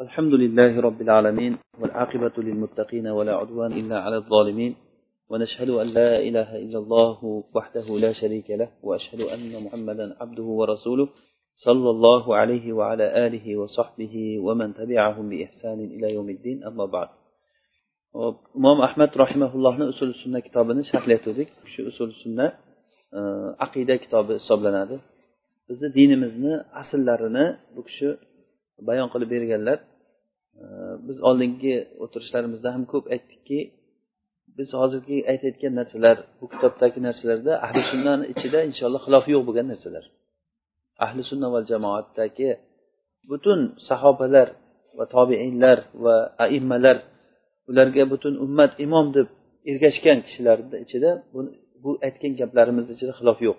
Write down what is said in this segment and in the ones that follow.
الحمد لله رب العالمين والعاقبة للمتقين ولا عدوان إلا على الظالمين ونشهد أن لا إله إلا الله وحده لا شريك له وأشهد أن محمدا عبده ورسوله صلى الله عليه وعلى آله وصحبه ومن تبعهم بإحسان إلى يوم الدين أما بعد. imom ahmad rahimaullohni usul sunna kitobini sharhlayotgandik shu usul sunna aqida kitobi hisoblanadi bizni dinimizni asllarini bu kishi bayon qilib berganlar biz oldingi o'tirishlarimizda ham ko'p aytdikki biz hozirgi aytayotgan narsalar bu kitobdagi narsalarda ahli sunnani ichida inshaalloh xilof yo'q bo'lgan narsalar. Ahli sunna va jamoatdagi butun sahobalar va tobeinlar va aimmalar ularga butun ummat imom deb ergashgan kishilarni ichida bu aytgan gaplarimizni ichida xilof yo'q.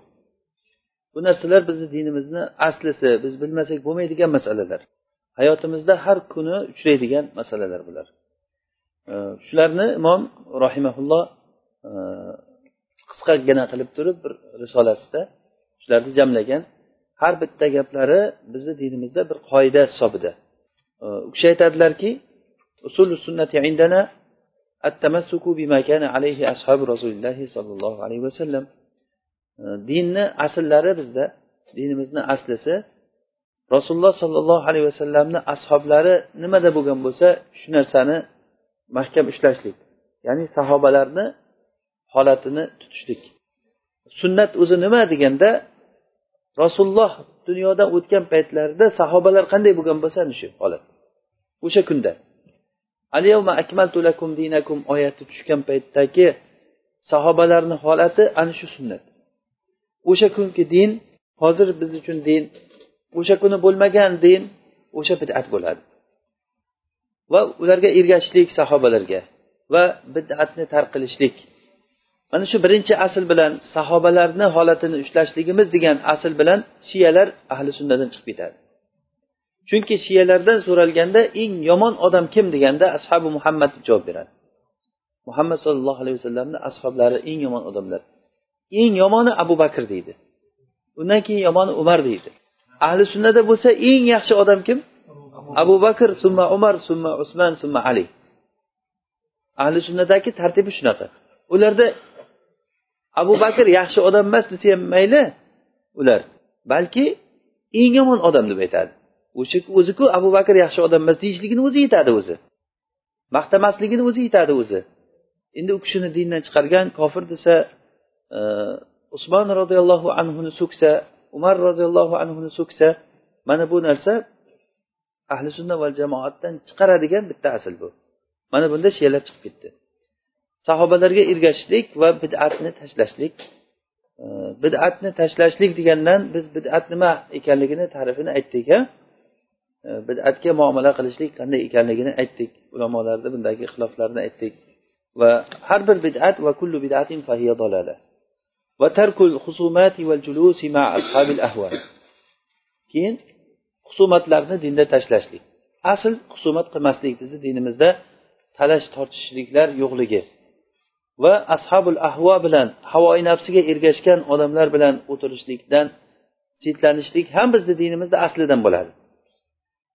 Bu narsalar bizni dinimizni aslisi biz bilmasak bo'lmaydigan masalalar. hayotimizda har kuni uchraydigan masalalar bular shularni imom rohimaulloh qisqagina qilib turib bir risolasida shularni jamlagan har bitta gaplari bizni dinimizda bir qoida hisobida u kishi aytadilarki usul sunnati indana التمسك بما كان عليه أصحاب رسول الله صلى الله عليه وسلم dinni asllari bizda dinimizni aslisi rasululloh sollallohu alayhi vasallamni ashoblari nimada bo'lgan bo'lsa shu narsani mahkam ushlashlik ya'ni sahobalarni holatini tutishlik. Sunnat o'zi nima deganda rasululloh dunyodan o'tgan paytlarida sahobalar qanday bo'lgan bo'lsa ana shu holat. O'sha kunda. Alyavma akmaltu lakum dinakum oyati tushgan paytdagi sahobalarni holati ana shu sunnat. O'sha kungi din hozir biz uchun din o'sha kuni bo'lmagan din o'sha bid'at bo'ladi. Va ularga ergashishlik sahobalarga va bid'atni tark qilishlik. Mana shu birinchi asl bilan sahobalarni holatini ushlashligimiz degan asl bilan shiyalar ahli sunnadan chiqib ketadi. Chunki shiyalardan so'ralganda eng yomon odam kim deganda ashabi muhammad deb javob beradi. Muhammad sollallohu alayhi vasallamni ashoblari eng yomon odamlar. Eng yomoni abu bakr deydi. Undan keyin yomoni umar deydi. Ahli sunnada bo'lsa eng yaxshi odam kim? Abu bakr. Summa umar summa usman summa ali. Ahli sunnadagi tartibi shunaqa. Ularda abu bakr yaxshi odam emas desa ham mayli ular. Balki eng yomon odam deb aytadi. O'sha o'ziku abu bakr yaxshi odam emas deyishligini o'zi yetadi o'zi. Maqtamasligini o'zi yetadi o'zi. Endi u kishini dindan chiqargan kofir desa usmon roziyallohu anhuni so'ksa umar roziyallohu anhuni so'ksa mana bu narsa ahli sunna va jamoatdan chiqaradigan bitta asl bu. Mana bunda shiyalar chiqib ketdi. Sahobalarga ergashishlik va bid'atni tashlashlik e, bid'atni tashlashlik degandan biz bid'at nima ekanligini ta'rifini aytdik a e, bid'atga muomala qilishlik qanday ekanligini aytdik ulamolarni bundagi ixtiloflarni aytdik va har bir bid'at va kullu bid'atin keyin husumatlarni dinda tashlashlik. Asl husumat qilmaslik bizni dinimizda talash tortishishliklar yo'qligi va ashabul ahvo bilan havoi nafsiga ergashgan odamlar bilan o'tirishlikdan chetlanishlik ham bizni dinimizda aslidan bo'ladi.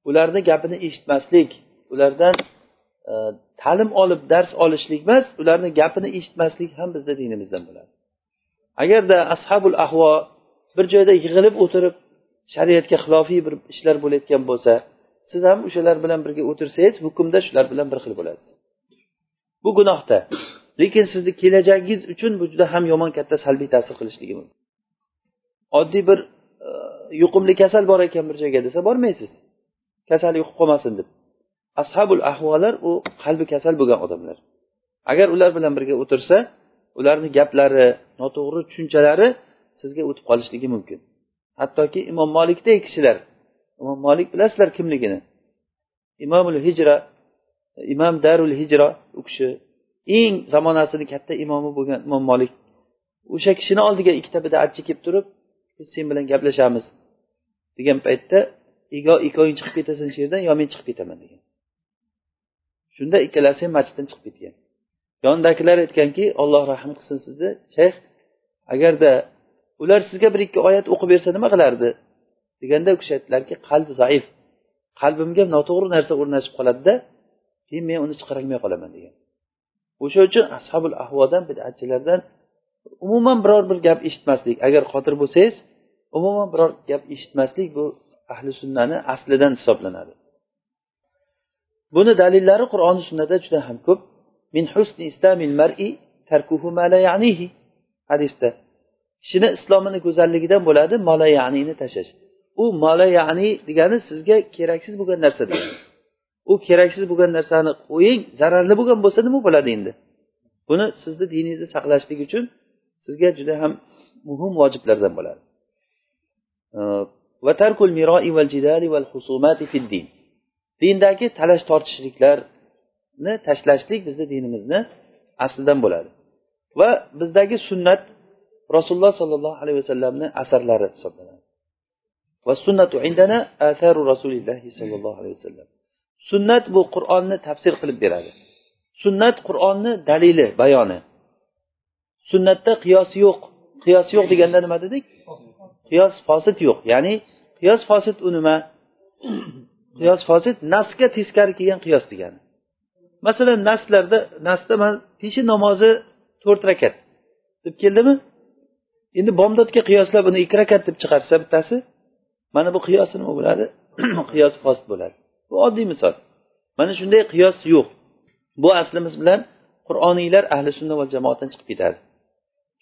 Ularni gapini eshitmaslik ulardan e, ta'lim olib dars olishlik emas ularni gapini eshitmaslik ham bizni dinimizdan bo'ladi. Agarda ashabul ahvo bir joyda yig'ilib o'tirib shariatga xilofiy bir ishlar bo'layotgan bo'lsa siz ham o'shalar bilan birga o'tirsangiz hukmda shular bilan bir xil bo'lasiz. Bu gunohda. Lekin sizni kelajagingiz uchun bu juda ham yomon katta salbiy ta'sir qilishligi mumkin. Oddiy bir e, yuqumli kasal bor ekan bir joyga desa bormaysiz. Kasal yuqib qolmasin deb. Ashabul ahvolar u qalbi kasal bo'lgan odamlar. Agar ular bilan birga o'tirsa ularni gaplari noto'g'ri tushunchalari sizga o'tib qolishligi mumkin. Hattoki imom molikdek kishilar imom molik bilasizlar kimligini? Imomul hijra imom darul hijro u kishi eng zamonasini katta imomi bo'lgan imom molik o'sha kishini oldiga ikkita bidatchi kelib turib biz sen bilan gaplashamiz degan paytda yo ikkoving chiqib ketasan shu yerdan yo men chiqib ketaman degan. Shunda ikkalasi ham masjiddan chiqib ketgan. Yonidagilar aytganki olloh rahm qilsin sizni. Shayx agarda ular sizga bir ikki oyat o'qib bersa nima qilardi? deganda u kishi aytdilarki qalbi zaif. Qalbimga noto'g'ri narsa o'rnashib qoladida keyin men uni chiqarolmay qolaman degan. O'sha uchun ashabul ahvodan bidatchilardan umuman biror bir gap eshitmaslik. Agar qodir bo'lsangiz umuman biror gap eshitmaslik bu ahli sunnani aslidan hisoblanadi. Buni dalillari qur'oni sunnada juda ham ko'p. Min husni islamil mar'i tarkuhu ma la ya'nihi. Hadisda. Kishini islomini go'zalligidan bo'ladi mola ya'nini tashlash. U mola ya'ni degani sizga keraksiz bo'lgan narsa degani u keraksiz bo'lgan narsani qo'ying zararli bo'lgan bo'lsa nima bo'ladi endi? Buni sizni diningizni saqlashlik uchun sizga juda ham muhim vojiblardan bo'ladi. Dindagi talash tortishliklar tortishliklarni tashlashlik bizni dinimizni aslidan bo'ladi. Va bizdagi sunnat rasululloh sollallohu alayhi vasallamni asarlari hisoblanadi. Va sunnatu indana atharu rasulillahi sollallohu alayhi vasallam. Sunnat bu qur'onni tafsir qilib beradi. Sunnat qur'onni dalili bayoni. Sunnatda qiyos yo'q. Qiyos yo'q deganda nima dedik? Qiyos fosit yo'q. Ya'ni qiyos fosit u nima? Qiyos fosit nasga teskari kelgan qiyos degani. Masalan naslarda nasda peshin namozi to'rt rakat deb keldimi? Endi bomdodga qiyoslab uni ikki rakat deb chiqarsa bittasi mana bu qiyos nima bo'ladi qiyos post bo'ladi. Bu oddiy misol. Mana shunday qiyos yo'q. Bu aslimiz bilan qur'oniylar ahli sunna va jamoatdan chiqib ketadi.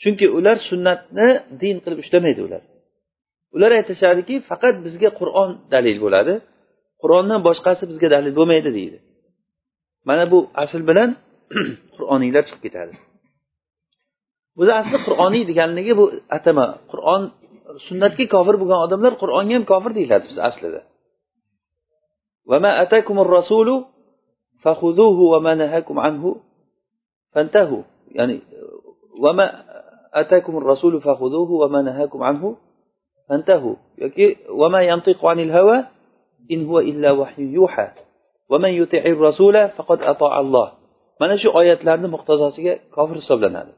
Chunki ular sunnatni din qilib ushlamaydi ular. Ular aytishadiki faqat bizga qur'on dalil bo'ladi. Qur'ondan boshqasi bizga dalil bo'lmaydi deydi. Mana bu asl bilan qur'oniylar chiqib ketadi o'zi asli qur'oniy deganligi bu atama qur'on sunnatga kofir bo'lgan odamlar qur'onga ham kofir deyiladi biz aslida ya'ni أتاكم الرسول فخذوه وما نهاكم عنه فانتهوا وما ينطق عن الهوى إن هو إلا وحي يوحى ومن يطع الرسول فقد أطاع الله mana shu oyatlarni muqtazosiga kofir hisoblanadi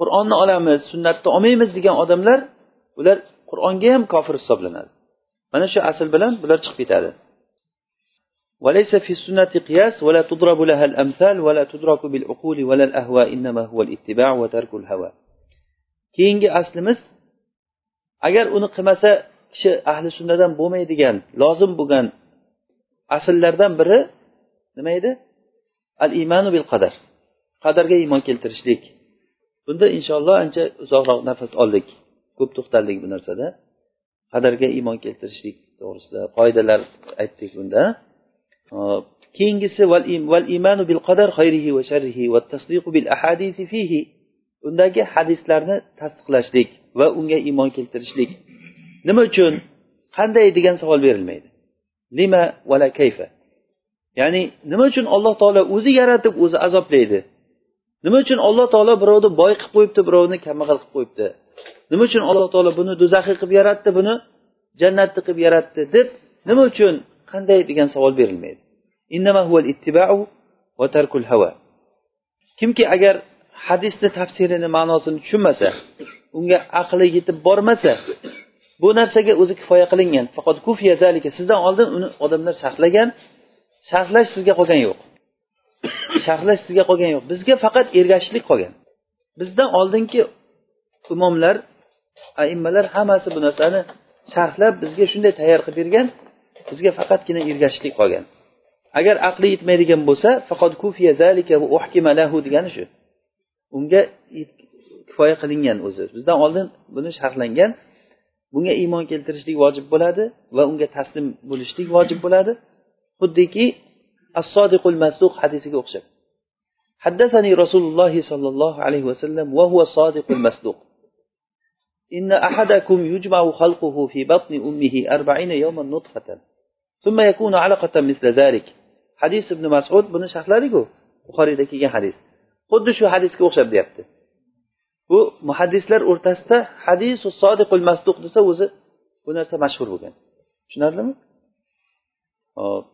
qur'onni olamiz sunnatni olmaymiz degan odamlar ular qur'onga ham kofir hisoblanadi mana shu asl bilan bular chiqib ketadi وليس في السنة قياس ولا تضرب لها الأمثال ولا تدرك بالعقول ولا الأهواء إنما هو الاتباع وترك الهوى keyingi aslimiz agar uni qilmasa kishi ahli sunnadan bo'lmaydigan lozim bo'lgan asllardan biri nima edi? Al imanu bil qadar qadarga iymon keltirishlik. Bunda inshaalloh ancha uzoqroq nafas oldik. Ko'p to'xtaldik bu narsada. Qadarga iymon keltirishlik to'g'risida qoidalar aytdik bunda. Hop. Keyingisi val imanu bil qadar xayrihi va sharrihi va tasdiqu bil ahadisi fihi. Undagi hadislarni tasdiqlashlik va unga iymon keltirishlik. Nima uchun? Qanday degan savol berilmaydi. Lima vala kayfa? Ya'ni nima uchun alloh taolo o'zi yaratib o'zi azoblaydi? Nima uchun alloh taolo birovni boy qilib qo'yibdi birovni kambag'al qilib qo'yibdi? Nima uchun alloh taolo buni do'zaxiy qilib yaratdi buni jannatni qilib yaratdi deb nima uchun qanday degan savol berilmaydi? Kimki agar hadisni tafsirini ma'nosini tushunmasa unga aqli yetib bormasa bu narsaga o'zi kifoya qilingan. Faqat kufiya zalika sizdan oldin uni odamlar sharhlagan sharhlash sizga qolgani yo'q. Sharhlash sizga qolgani yo'q. Bizga faqat ergashishlik qolgan. Bizdan oldingi imomlar aimmalar hammasi bu narsani sharhlab bizga shunday tayyor qilib bergan bizga faqatgina ergashishlik qolgan. Agar aqli yetmaydigan bo'lsa faqat kufiya zalika lahu degani shu. Unga kifoya qilingan o'zi. Bizdan oldin buni sharhlangan bunga iymon keltirishlik vojib bo'ladi va unga taslim bo'lishlik vojib bo'ladi xuddiki as sodiqul masduq hadisiga o'xshab حدثني رسول الله صلى الله عليه وسلم وهو الصادق المصدوق إن أحدكم يجمع خلقه في بطن أمه أربعين يوما نطفة ثم يكون علقة مثل ذلك hadis ibn masud buni sharhladiku buxoriyda kelgan hadis xuddi shu hadisga o'xshab deyapti bu muhaddislar o'rtasida hadisu sodiqul masduq desa o'zi bu narsa mashhur bo'lgan. Tushunarlimi? Hop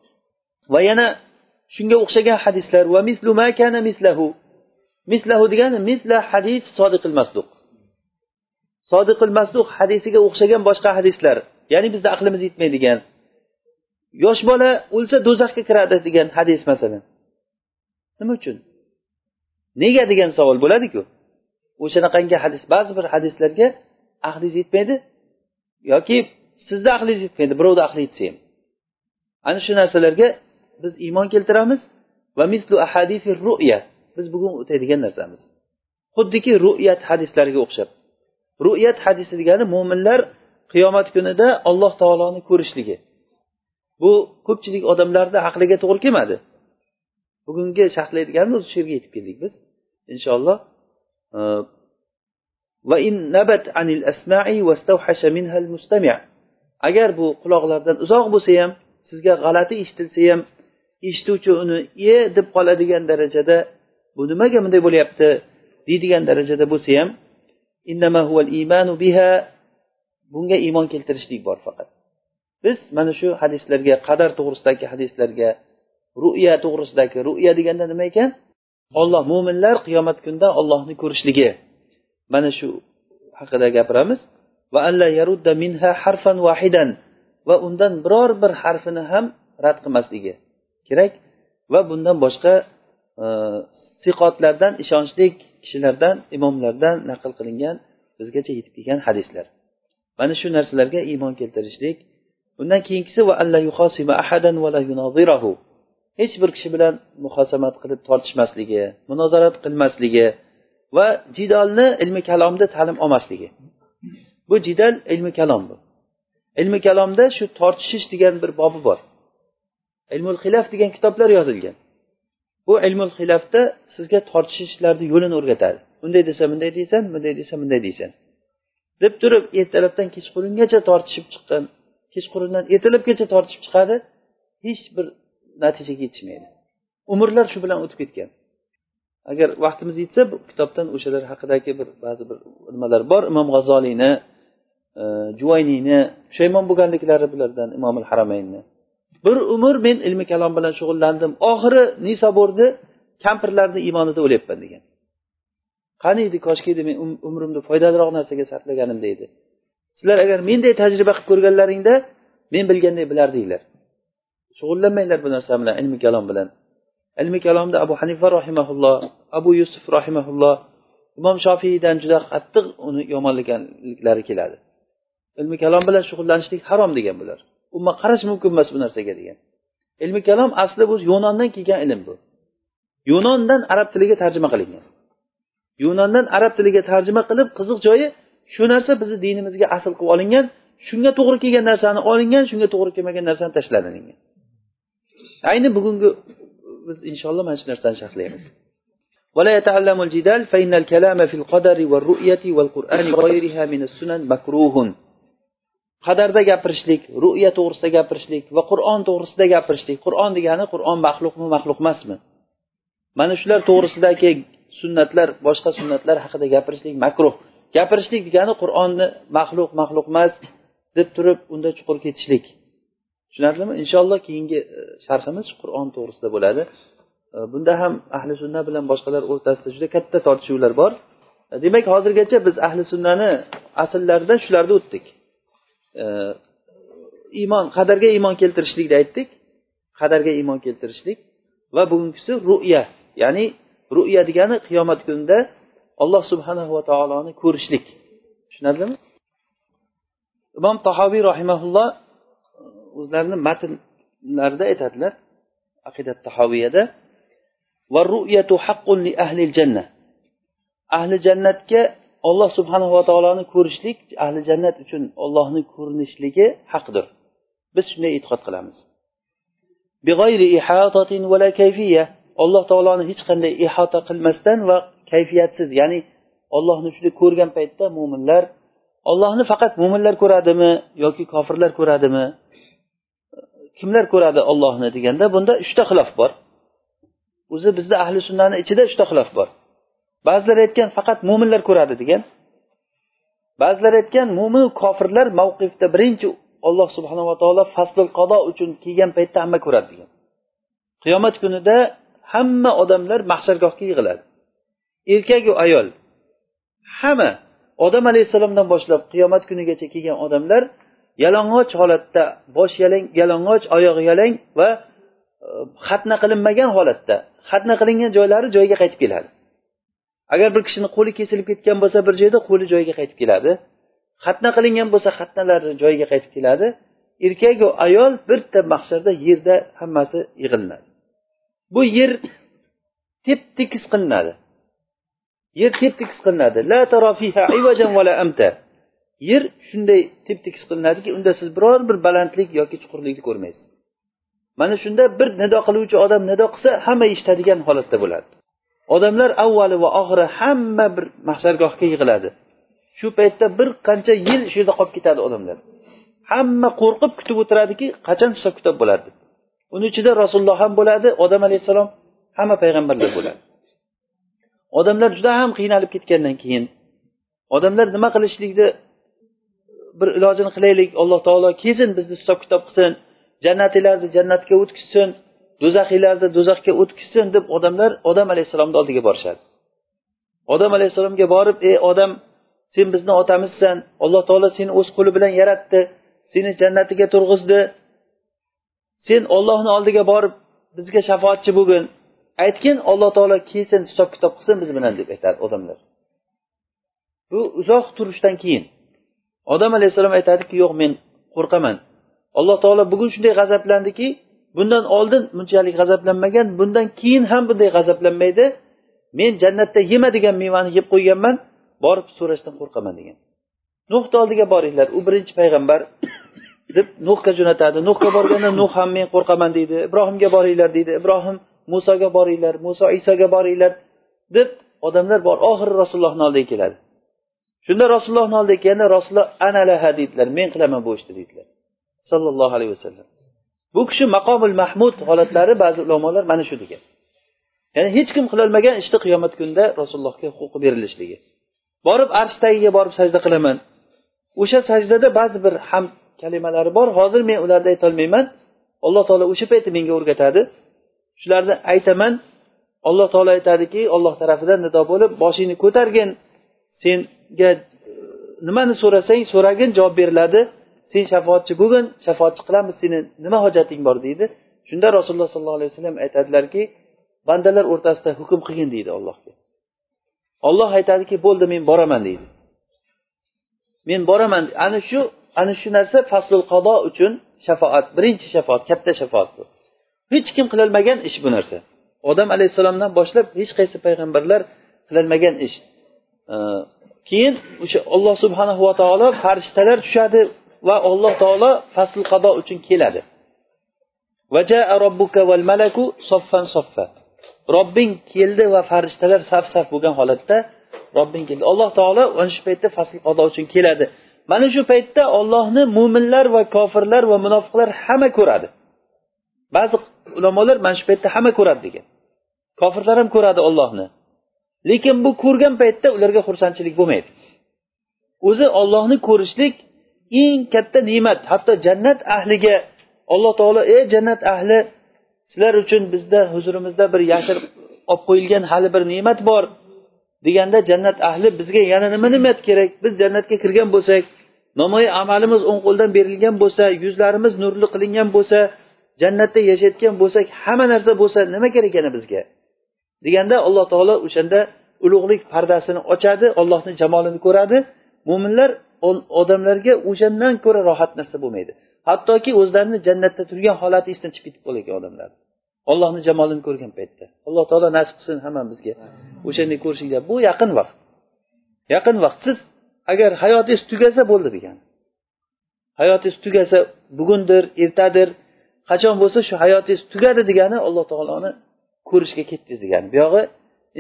va yana shunga o'xshagan hadislar va mislu ma kana mislahu. Mislahu degani misla hadis sodiqil masduq. Sodiqil masduq hadisiga o'xshagan boshqa hadislar ya'ni bizni aqlimiz yetmaydigan. Yosh bola o'lsa do'zaxga kiradi degan hadis masalan. Nima uchun? Nega degan savol bo'ladiku? O'shanaqangi hadis ba'zi bir hadislarga aqlingiz yetmaydi yoki sizni aqlingiz yetmaydi birovni aqli yetsa ham ana shu narsalarga biz iymon keltiramiz va mislu ahadisi ru'ya biz bugun o'taydigan narsamiz. Xuddiki ru'yat hadislariga o'xshab ru'yat hadisi degani mo'minlar qiyomat kunida alloh taoloni ko'rishligi. Bu ko'pchilik odamlarni aqliga to'g'ri kelmadi. Bugungi sharhlaydiganimiz shu yerga yetib keldik biz inshaalloh. Э, agar bu quloqlardan uzoq bo'lsa ham sizga g'alati eshitilsa ham eshituvchi uni e deb qoladigan darajada bu nimaga bunday bo'lyapti deydigan darajada bo'lsa ham bunga iymon keltirishlik bor faqat. Biz mana shu hadislarga qadar to'g'risidagi hadislarga ru'ya to'g'risidagi ru'ya deganda nima ekan? Olloh mo'minlar qiyomat kunida ollohni ko'rishligi. Mana shu haqida gapiramiz. Va alla yarudda minha harfan vahidan va undan biror bir harfini ham rad qilmasligi kerak. Va bundan boshqa e, siqotlardan ishonchli kishilardan imomlardan naql qilingan bizgacha yetib kelgan hadislar. Mana shu narsalarga iymon keltirishlik. Undan keyingisi va ahadan va la yunozirahu hech bir kishi bilan muhosamat qilib tortishmasligi munozarat qilmasligi va jidolni ilmi kalomda ta'lim olmasligi. Bu jidal ilmi kalom bu. Ilmi kalomda shu tortishish degan bir bobi bor. Ilmul xilaf degan kitoblar yozilgan. Bu ilmul xilafda sizga tortishishlarni yo'lini o'rgatadi. Unday desa bunday deysan bunday desa bunday deysan. Deb turib ertalabdan kechqurungacha tortishib chiqqan kechqurundan ertalabgacha tortishib chiqadi hech bir natijaga yetishmaydi. Umrlar shu bilan o'tib ketgan. Agar vaqtimiz yetsa bu kitobdan o'shalar haqidagi bir ba'zi bir nimalar bor. Imom g'azoliyni e, juvayniyni pushaymon bo'lganliklari bulardan imomil haramaynni. Bir umr men ilmi kalom bilan shug'ullandim. Oxiri nisoborni kampirlarni iymonida o'lyapman degan. Qani edi koshki edi men um-, umrimni foydaliroq narsaga sarflaganimda edi sizlar agar menday tajriba qilib ko'rganlaringda men bilganday bilardinglar shug'ullanmanglar bu narsa bilan ilmi kalom bilan. Ilmi kalomda abu hanifa rahimaulloh abu yusuf rahimaulloh imom shofiydan juda qattiq uni yomonlaganliklari keladi. Ilmi kalom bilan shug'ullanishlik harom degan bular. Umuman qarash mumkin emas bu narsaga degan. Ilmi kalom asli bu yunondan kelgan ilm bu. Yunondan arab tiliga tarjima qilingan. Yunondan arab tiliga tarjima qilib qiziq joyi shu narsa bizni dinimizga asl qilib olingan shunga to'g'ri kelgan narsani olingan shunga to'g'ri kelmagan narsani tashlanilingan ayni bugungi biz inshaalloh mana shu narsani sharhlaymiz ولا يتعلم الجدال فإن الكلام في القدر والرؤية والقرآن وغيرها من السنن مكروه qadarda gapirishlik ru'ya to'g'risida gapirishlik va qur'on to'g'risida gapirishlik qur'on degani qur'on maxluqmi maxluq emasmi mana shular to'g'risidagi sunnatlar boshqa sunnatlar haqida gapirishlik makruh gapirishlik degani qur'onni maxluq maxluq emas deb turib unda chuqur ketishlik Tushunarlimi? Inshaalloh keyingi e, sharhimiz qur'on to'g'risida bo'ladi. E, bunda ham ahli sunna bilan boshqalar o'rtasida juda katta tortishuvlar bor. E, demak hozirgacha biz ahli sunnani asllaridan shularni o'tdik. Iymon qadarga iymon keltirishlikni aytdik. Qadarga iymon keltirishlik. Va bugungisi ru'ya ya'ni ru'ya degani qiyomat kunida alloh subhanahu va taoloni ko'rishlik. Tushunarlimi? Imom tahoviy rahimaulloh o'zlarini matnlarida aytadilar aqidat tahoviyada ahli jannatga olloh subhanava taoloni ko'rishlik ahli jannat uchun ollohni ko'rinishligi haqdir. Biz shunday e'tiqod qilamiz. Alloh taoloni hech qanday ihota qilmasdan va kayfiyatsiz ya'ni ollohni shunday ko'rgan paytda mo'minlar ollohni faqat mo'minlar ko'radimi yoki kofirlar ko'radimi? Kimlar ko'radi ollohni deganda bunda uchta xilof bor. O'zi bizda ahli sunnani ichida uchta xilof bor. Ba'zilar aytgan faqat mo'minlar ko'radi degan. Ba'zilar aytgan mo'min kofirlar mavqifda birinchi olloh subhanava taolo faslul qado uchun kelgan paytda hamma ko'radi degan. Qiyomat kunida hamma odamlar mahshargohga yig'iladi. Erkaku ayol hamma. Odam alayhissalomdan boshlab qiyomat kunigacha kelgan odamlar yalang'och holatda bosh yalang yalang'och oyoq yalang va e, xatna qilinmagan holatda. Xatna qilingan joylari joyiga qaytib keladi. Agar bir kishini qo'li kesilib ketgan bo'lsa bir joyda qo'li joyiga qaytib keladi. Xatna qilingan bo'lsa xatnalari joyiga qaytib keladi. Erkaku ayol bitta mahsharda yerda hammasi yig'ilinadi. Bu yer tep tekis qilinadi. Yer tep tekis qilinadi. La la amta. Yer shunday tep tekis qilinadiki unda siz biror bir balandlik yoki chuqurlikni ko'rmaysiz. Mana shunda bir nido qiluvchi odam nido qilsa hamma eshitadigan holatda bo'ladi. Odamlar avvali va oxiri hamma bir mahsargohga yig'iladi. Shu paytda bir qancha yil shu yerda qolib ketadi odamlar. Hamma qo'rqib kutib o'tiradiki qachon hisob kitob bo'ladi. Deb uni ichida rasululloh ham bo'ladi odam alayhissalom hamma payg'ambarlar bo'ladi. Odamlar juda ham qiynalib ketgandan keyin odamlar nima qilishlikni bir ilojini qilaylik alloh taolo kelsin bizni hisob kitob qilsin. Jannatinglarni jannatga o'tkazsin do'zaxiylarni do'zaxga o'tkazsin deb odamlar odam alayhissalomni oldiga borishadi. Odam alayhissalomga borib ey odam sen bizni otamizsan. Alloh taolo seni o'z qo'li bilan yaratdi. Seni jannatiga turg'izdi. Sen ollohni oldiga borib bizga shafoatchi bo'lgin. Aytgin alloh taolo kelsin hisob kitob qilsin biz bilan deb aytadi odamlar. Bu uzoq turishdan keyin odam alayhissalom aytadiki yo'q men qo'rqaman. Alloh taolo bugun shunday g'azablandiki bundan oldin bunchalik g'azablanmagan bundan keyin ham bunday g'azablanmaydi. Men jannatda yema degan mevani yeb qo'yganman borib so'rashdan qo'rqaman degan. Nuhni oldiga boringlar. U birinchi payg'ambar deb nuhga jo'natadi. Nuhga borganda nuh ham men qo'rqaman deydi. Ibrohimga boringlar deydi. Ibrohim musoga boringlar muso isoga boringlar deb odamlar bor. Oxiri rasulullohni oldiga keladi. Shunda rasulullohni oldiga kelganda rasululloh analaha deydilar men qilaman bu ishni deydilar. Sollallohu alayhi vasallam. Bu kishi maqomil mahmud holatlari ba'zi ulamolar mana shu degan. Ya'ni hech kim qilolmagan ishni qiyomat kunida rasulullohga huquqi berilishligi. Borib arsh tagiga borib sajda qilaman. O'sha sajdada ba'zi bir ham kalimalari bor hozir men ularni aytolmayman alloh taolo o'sha payti menga o'rgatadi. Shularni aytaman. Alloh taolo aytadiki olloh tarafidan nido bo'lib boshingni ko'targin. Sen nimani so'rasang so'ragin javob beriladi. Sen shafoatchi bo'lgin shafoatchi qilamiz seni nima hojating bor deydi. Shunda rasululloh sollallohu alayhi vasallam aytadilarki bandalar o'rtasida hukm qilgin deydi allohga. Olloh aytadiki bo'ldi men boraman deydi. Men boraman. Ana shu ana shu narsa faslul qado uchun shafoat birinchi shafoat katta shafoat bu. Hech kim qilolmagan ish bu narsa. Odam alayhissalomdan boshlab hech qaysi payg'ambarlar qilolmagan ish. Keyin o'sha olloh subhanahu va taolo farishtalar tushadi va alloh taolo fasl qado uchun keladi. Robbing keldi va farishtalar saf saf bo'lgan holatda robbing keldi. Alloh taolo ana shu paytda fasl qado uchun keladi. Mana shu paytda ollohni mo'minlar va kofirlar va munofiqlar hamma ko'radi. Ba'zi ulamolar mana shu paytda hamma ko'radi degan. Kofirlar ham ko'radi ollohni lekin bu ko'rgan paytda ularga xursandchilik bo'lmaydi. O'zi ollohni ko'rishlik eng katta ne'mat. Hatto jannat ahliga alloh taolo ey jannat ahli sizlar uchun bizda huzurimizda bir yashirib olib qo'yilgan hali bir ne'mat bor deganda jannat ahli bizga yana nima ne'mat kerak? Biz jannatga kirgan bo'lsak namoyi amalimiz o'ng qo'ldan berilgan bo'lsa yuzlarimiz nurli qilingan bo'lsa jannatda yashayotgan bo'lsak hamma narsa bo'lsa nima kerak yana bizga? Deganda alloh taolo o'shanda ulug'lik pardasini ochadi ollohni jamolini ko'radi. Mo'minlar odamlarga o'shandan ko'ra rohat narsa bo'lmaydi. Hattoki o'zlarini jannatda turgan holati esdan chiqib ketib qolar ekan odamlar. Ollohni jamolini ko'rgan paytda. Alloh taolo nasib qilsin hammamizga o'shanday ko'rishinglar bu yaqin vaqt. Yaqin vaqt. Siz agar hayotingiz tugasa bo'ldi degani hayotingiz tugasa bugundir ertadir qachon bo'lsa shu hayotingiz tugadi degani alloh taoloni ko'rishga ketdingiz degani buyog'i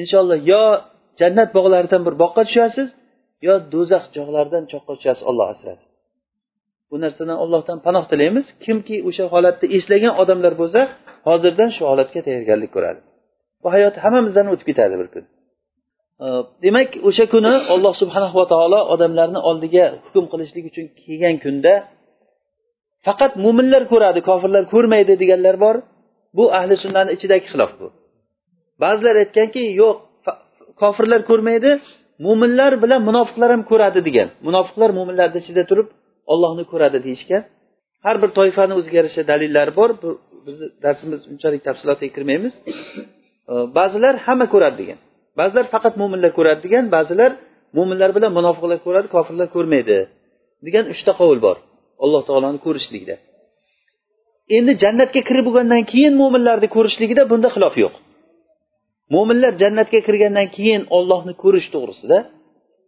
inshaalloh yo jannat bog'laridan bir boqqa tushasiz yo do'zax jog'laridan choqqa tushasiz olloh asrasin. Bu narsadan allohdan panoh tilaymiz. Kimki o'sha holatda eslagan odamlar bo'lsa hozirdan shu holatga tayyorgarlik ko'radi. Bu hayot hammamizdan o'tib ketadi bir kun. Demak o'sha kuni alloh subhanahu va taolo odamlarni oldiga hukm qilishlik uchun kelgan kunda faqat mo'minlar ko'radi kofirlar ko'rmaydi deganlar bor. Bu ahli sunnani ichidagi xilof bu. Ba'zilar aytganki yo'q kofirlar ko'rmaydi mo'minlar bilan munofiqlar ham ko'radi degan. Munofiqlar mo'minlarni ichida turib ollohni ko'radi deyishgan. Har bir toifani o'ziga yarasha dalillari bor. Bu bizni darsimiz unchalik tafsilotga kirmaymiz. Ba'zilar hamma ko'radi degan. Ba'zilar faqat mo'minlar ko'radi degan ba'zilar mo'minlar bilan munofiqlar ko'radi kofirlar ko'rmaydi degan uchta qovul bor. Alloh taoloni ko'rishlikda. Endi jannatga kirib bo'lgandan keyin mo'minlarni ko'rishligida bunda xilof yo'q. Mo'minlar jannatga kirgandan keyin ollohni ko'rish to'g'risida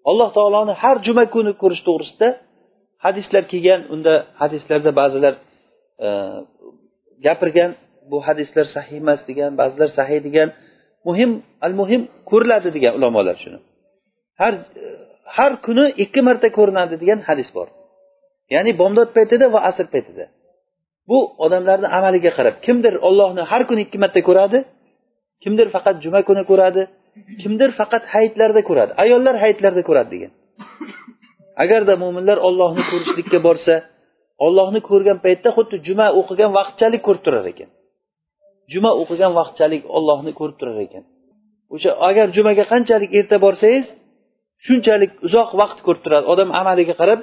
alloh taoloni har juma kuni ko'rish to'g'risida hadislar kelgan. Unda hadislarda ba'zilar e, gapirgan bu hadislar sahiy emas degan ba'zilar sahiy degan. Muhim al muhim ko'riladi degan ulamolar shuni. Har har kuni ikki marta ko'rinadi degan hadis bor. Ya'ni bomdod paytida va asr paytida. Bu odamlarni amaliga qarab kimdir ollohni har kuni ikki marta ko'radi kimdir faqat juma kuni ko'radi kimdir faqat hayitlarda ko'radi. Ayollar hayitlarda ko'radi degan. Agarda mo'minlar ollohni ko'rishlikka borsa ollohni ko'rgan paytda xuddi juma o'qigan vaqtchalik ko'rib turar ekan. Juma o'qigan vaqtchalik ollohni ko'rib turar ekan. O'sha agar jumaga qanchalik erta borsangiz shunchalik uzoq vaqt ko'rib turadi. Odam amaliga qarab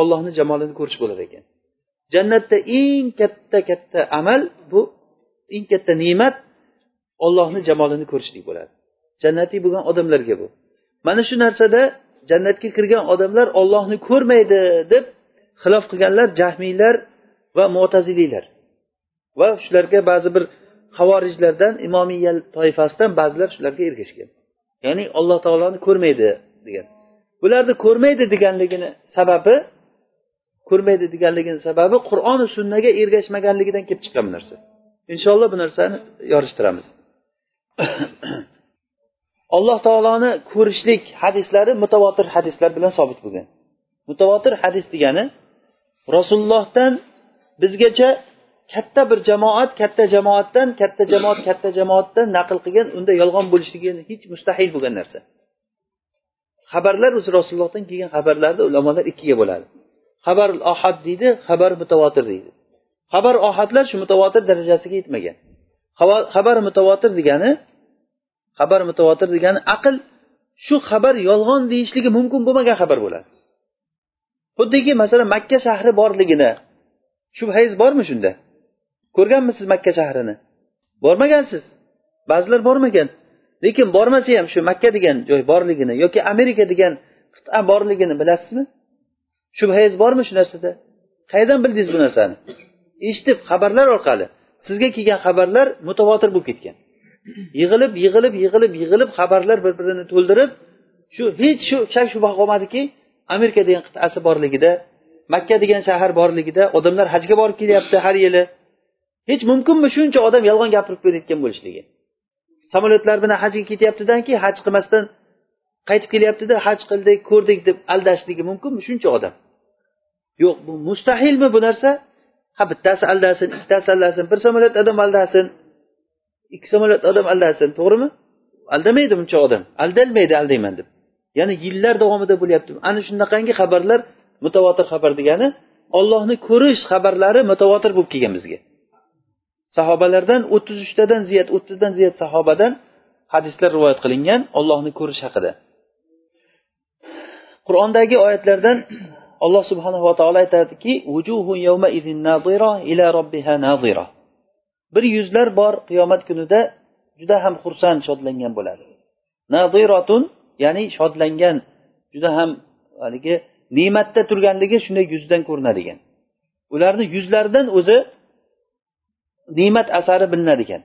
ollohni jamolini ko'rish bo'lar ekan. Jannatda eng katta katta amal bu eng katta ne'mat ollohni jamolini ko'rishlik bo'ladi. Jannatiy bo'lgan odamlarga bu. Mana shu narsada jannatga kirgan odamlar ollohni ko'rmaydi deb xilof qilganlar jahmiylar va mo'taziliylar va shularga ba'zi bir havorijlardan imomiya toifasidan ba'zilar shularga ergashgan. Ya'ni alloh taoloni ko'rmaydi degan. Bularni ko'rmaydi deganligini sababi ko'rmaydi deganligini sababi qur'oni sunnaga ergashmaganligidan kelib chiqqan bu narsa. Inshaalloh bu narsani yorishtiramiz. alloh taoloni ko'rishlik hadislari mutavotir hadislar bilan sobit bo'lgan. Mutavotir hadis degani rasulullohdan bizgacha katta bir jamoat katta jamoatdan katta jamoat katta jamoatdan naql qilgan unda yolg'on bo'lishligi hech mustahil bo'lgan narsa. Xabarlar o'zi rasulullohdan kelgan xabarlarni ulamolar ikkiga bo'ladi. Xabar ohad deydi xabar mutavotir deydi. Xabar ohadlar shu mutavotir darajasiga yetmagan xabar mutavotir degani xabar mutavotir degani aql shu xabar yolg'on deyishligi mumkin bo'lmagan xabar bo'ladi. Xuddiki masalan makka shahri borligini shubhangiz bormi shunda? Ko'rganmisiz makka shahrini? Bormagansiz. Ba'zilar bormagan. Lekin bormasa ham shu makka degan joy borligini yoki amerika degan qit'a borligini bilasizmi? Shubhangiz bormi shu narsada? Qayerdan bildingiz bu narsani? Eshitib xabarlar orqali. Sizga kelgan xabarlar mutavotir bo'lib ketgan. Yig'ilib yig'ilib yig'ilib yig'ilib xabarlar bir birini to'ldirib shu hech shu shak shubha qolmadiki amerika degan qit'asi borligida makka degan shahar borligida odamlar hajga borib kelyapti har yili. Hech mumkinmi shuncha odam yolg'on gapirib berayotgan bo'lishligi? Samolyotlar bilan hajga ketyaptidan keyin haj qilmasdan qaytib kelyaptida haj qildik ko'rdik deb aldashligi mumkinmi shuncha odam? Yo'q bu mustahilmi bu narsa? Ha bittasi aldasin ikkitasi aldasin bir samolyot odam aldasin ikki samolyot odam aldasin to'g'rimi? Aldamaydi buncha odam. Aldalmaydi aldayman deb. Ya'ni yillar davomida bo'lyapti. Ana shunaqangi xabarlar mutavotir xabar degani ollohni ko'rish xabarlari mutavotir bo'lib kelgan bizga. Sahobalardan o'ttiz uchtadan ziyod o'ttizdan ziyod sahobadan hadislar rivoyat qilingan ollohni ko'rish haqida. Qur'ondagi oyatlardan alloh subhanava taolo aytadiki bir yuzlar bor qiyomat kunida juda ham xursand shodlangan bo'ladi. Nadiratun ya'ni shodlangan juda ham haligi ne'matda turganligi shunday yuzdan ko'rinadigan. Ularni yuzlaridan o'zi ne'mat asari bilinadigan.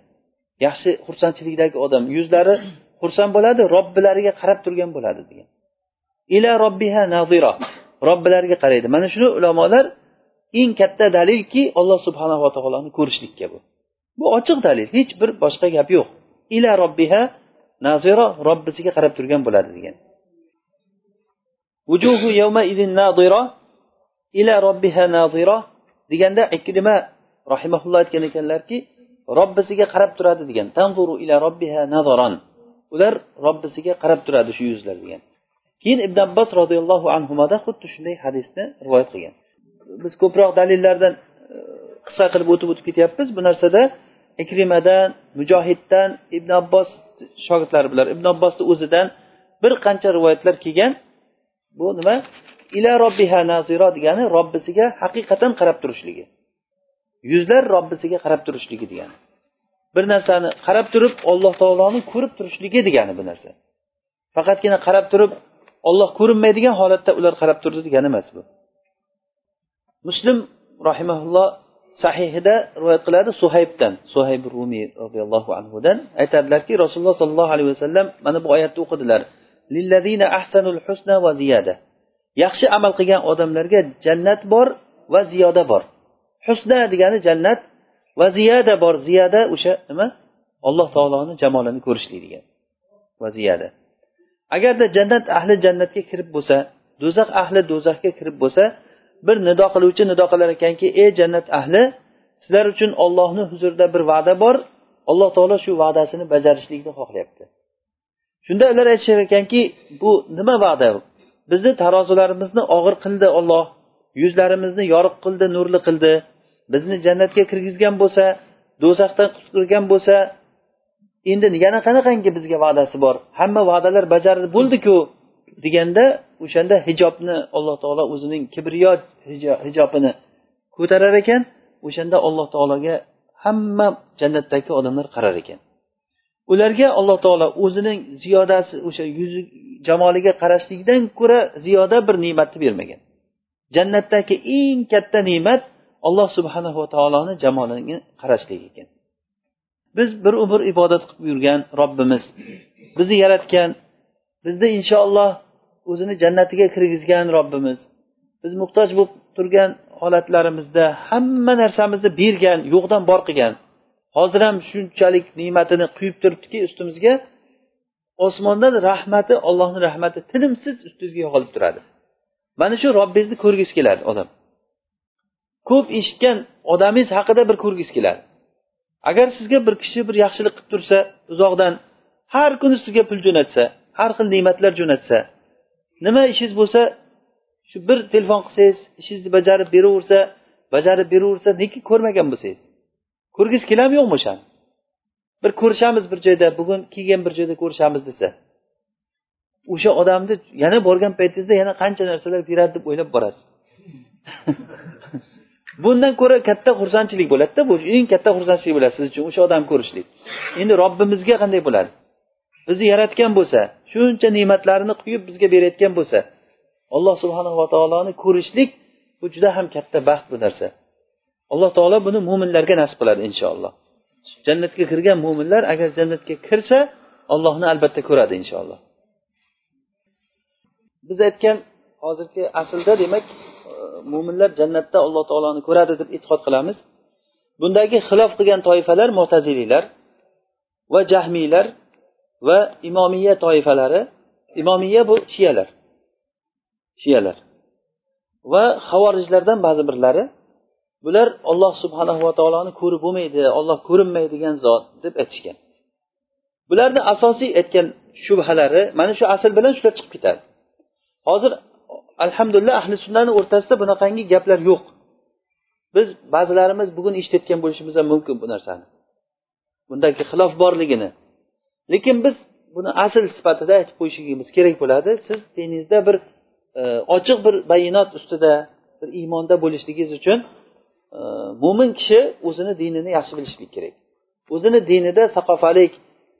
Yaxshi xursandchilikdagi odam yuzlari xursand bo'ladi robbilariga qarab turgan bo'ladi degan. Ila robbiha nazira robbilariga qaraydi. Mana shuni ulamolar eng katta dalilki alloh subhanava taoloni ko'rishlikka bu. Bu ochiq dalil. Hech bir boshqa gap yo'q. Ila robbiha nazira robbisiga qarab turgan bo'ladi degan. Yawma nazira ila robbiha nazira deganda ikrima rahimaulloh aytgan ekanlarki robbisiga qarab turadi degan. Tanzuru ila robbiha nazaron ular robbisiga qarab turadi shu yuzlar degan. Keyin ibn abbos roziyallohu anhuda xuddi shunday hadisni rivoyat qilgan. Biz ko'proq dalillardan e, qisqa qilib o'tib o'tib ketyapmiz. Bu narsada ikrimadan mujohiddan ibn abbos shogirdlari bular ibn abbosni o'zidan bir qancha rivoyatlar kelgan. Bu nima? Ila robbiha nazira degani robbisiga haqiqatan qarab turishligi. Yuzlar robbisiga qarab turishligi degani. Bir narsani qarab turib alloh taoloni ko'rib turishligi degani bu narsa. Faqatgina qarab turib olloh ko'rinmaydigan holatda ular qarab turdi degani emas bu. Muslim rahimaulloh sahihida rivoyat qiladi suhaybdan suhayb rumiy roziyallohu anhudan aytadilarki rasululloh sollallohu alayhi vasallam mana bu oyatni o'qidilar. Ahsanul husna va ziyada. Yaxshi amal qilgan odamlarga jannat bor va ziyoda bor. Husna degani jannat va ziyada bor. Ziyada o'sha nima? Alloh taoloni jamolini ko'rishlik degan va ziyada. Agarda jannat ahli jannatga kirib bo'lsa do'zax ahli do'zaxga kirib bo'lsa bir nido qiluvchi nido qilar ekanki ey jannat ahli sizlar uchun ollohni huzurida bir va'da bor. Alloh taolo shu va'dasini bajarishlikni xohlayapti. Shunda ular aytishar ekanki bu nima va'da? Bizni tarozilarimizni og'ir qildi olloh yuzlarimizni yorug' qildi nurli qildi. Bizni jannatga kirgizgan bo'lsa do'zaxdan qutqirgan bo'lsa endi yana qanaqangi bizga va'dasi bor. Hamma va'dalar bajarilib bo'ldiku deganda o'shanda hijobni alloh taolo o'zining kibriyo hijobini ko'tarar ekan o'shanda alloh taologa hamma jannatdagi odamlar qarar ekan. Ularga alloh taolo o'zining ziyodasi o'sha yuzi jamoliga qarashlikdan ko'ra ziyoda bir ne'matni bermagan. Jannatdagi eng katta ne'mat alloh subhanava taoloni jamolini qarashlik ekan. Biz bir umr ibodat qilib yurgan robbimiz. Bizni yaratgan bizni inshaalloh o'zini jannatiga kirgizgan robbimiz. Biz muhtoj bo'lib turgan holatlarimizda hamma narsamizni bergan yo'qdan bor qilgan. Hozir ham shunchalik ne'matini quyib turibdiki ustimizga osmondan rahmati allohni rahmati tinimsiz ustingizga yog'ilib turadi. Mana shu robbingizni ko'rgisi keladi odam. Ko'p eshitgan odamingiz haqida bir ko'rgisi keladi. Agar sizga bir kishi bir yaxshilik qilib tursa uzoqdan har kuni sizga pul jo'natsa har xil ne'matlar jo'natsa nima ishingiz bo'lsa shu bir telefon qilsangiz ishingizni bajarib beraversa bajarib beraversa nega ko'rmagan bo'lsangiz ko'rgisi keladimi yo'qmi o'shani? Bir ko'rishamiz bir joyda bugun kelgan bir joyda ko'rishamiz desa. O'sha odamni yana borgan paytingizda yana qancha narsalar beradi deb o'ylab borasiz. bundan ko'ra katta xursandchilik bo'ladida bu eng katta xursandchilik bo'ladi siz uchun o'sha odamni ko'rishlik. Endi robbimizga qanday bo'ladi? Bizni yaratgan bo'lsa shuncha ne'matlarini quyib bizga berayotgan bo'lsa alloh subhanava taoloni ko'rishlik bu juda ham katta baxt bu narsa. Alloh taolo buni mo'minlarga nasib qiladi inshaalloh. Jannatga kirgan mo'minlar agar jannatga kirsa allohni albatta ko'radi inshaalloh. Biz aytgan hozirgi aslda demak mo'minlar jannatda alloh taoloni ko'radi deb e'tiqod qilamiz. Bundagi xilof qilgan toifalar mo'taziliylar va jahmiylar va imomiya toifalari. Imomiya bu shiyalar. Shiyalar. Va havorijlardan ba'zi birlari bular olloh subhanahu va taoloni ko'rib bo'lmaydi olloh ko'rinmaydigan zot deb aytishgan. Bularni asosiy aytgan shubhalari mana shu asl bilan shular chiqib ketadi. Hozir alhamdulillah ahli sunnani o'rtasida bunaqangi gaplar yo'q. Biz ba'zilarimiz bugun eshitayotgan bo'lishimiz ham mumkin bu narsani. Bundagi xilof borligini. Lekin biz buni asl sifatida aytib qo'yishligimiz kerak bo'ladi. Siz diningizda bir e, ochiq bir bayonot ustida bir iymonda bo'lishligingiz uchun e, mo'min kishi o'zini dinini yaxshi bilishlik kerak. O'zini dinida saqofalik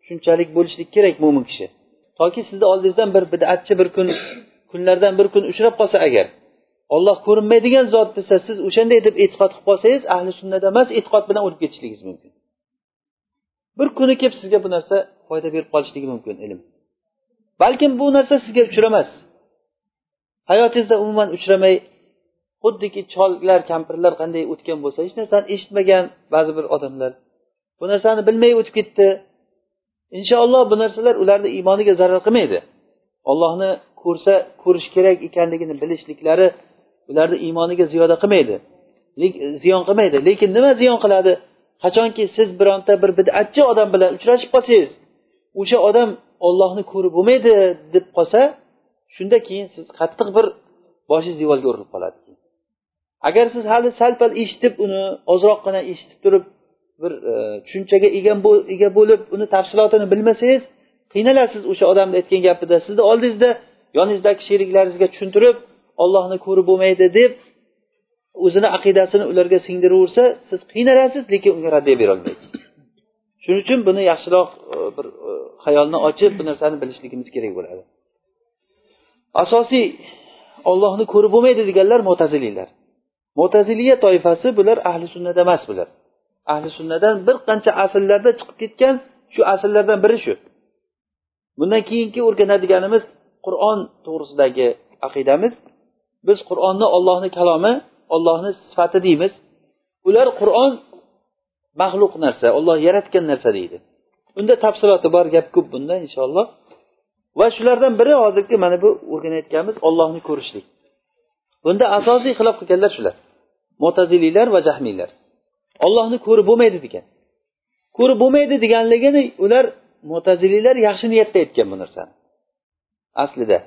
shunchalik bo'lishlik kerak mo'min kishi. Toki sizni oldingizdan bir bidatchi bir kun kunlardan bir kun uchrab qolsa agar olloh ko'rinmaydigan zot desa siz o'shanday deb e'tiqod qilib qolsangiz ahli sunnada emas e'tiqod bilan o'lib ketishligingiz mumkin. Bir kuni kelib sizga bu narsa foyda berib qolishligi mumkin ilm. Balkim bu narsa sizga uchramas. Hayotingizda umuman uchramay xuddiki chollar kampirlar qanday o'tgan bo'lsa hech narsani eshitmagan ba'zi bir odamlar bu narsani bilmay o'tib ketdi. Inshaalloh bu narsalar ularni iymoniga zarar qilmaydi. Ollohni ko'rsa ko'rish kerak ekanligini bilishliklari ularni iymoniga ziyoda qilmaydi. Ziyon qilmaydi. Lekin nima ziyon qiladi? Qachonki siz bironta bir bidatchi odam bilan uchrashib qolsangiz o'sha odam ollohni ko'rib bo'lmaydi deb qolsa shunda keyin siz qattiq bir boshingiz devorga urilib qoladi. Agar siz hali sal pal eshitib uni ozroqgina eshitib turib bir e, tushunchaga ega bo'lib uni tafsilotini bilmasangiz qiynalasiz o'sha odamni aytgan gapida. Sizni oldingizda yoningizdagi sheriklaringizga tushuntirib ollohni ko'rib bo'lmaydi deb o'zini aqidasini ularga singdiraversa siz qiynalasiz lekin unga raddiya berolmaysiz shuning uchun buni yaxshiroq e, bir e, xayolni ochib bu narsani bilishligimiz kerak bo'ladi. Asosiy ollohni ko'rib bo'lmaydi deganlar mo'taziliylar. Mo'taziliya toifasi bular ahli sunnada emas bular. Ahli sunnadan bir qancha asllarda chiqib ketgan shu asllardan biri shu. Bundan keyingi o'rganadiganimiz qur'on to'g'risidagi aqidamiz. Biz qur'onni ollohni kalomi ollohni sifati deymiz. Ular qur'on maxluq narsa olloh yaratgan narsa deydi. Unda tafsiloti bor gap ko'p bunda inshaalloh. Va shulardan biri hozirgi mana bu o'rganayotganimiz ollohni ko'rishlik. Bunda asosiy xilof qilganlar shular. Mo'taziliylar va jahmiylar. Ollohni ko'rib bo'lmaydi degan. Ko'rib bo'lmaydi deganligini ular mo'taziliylar yaxshi niyatda aytgan bu narsani. Aslida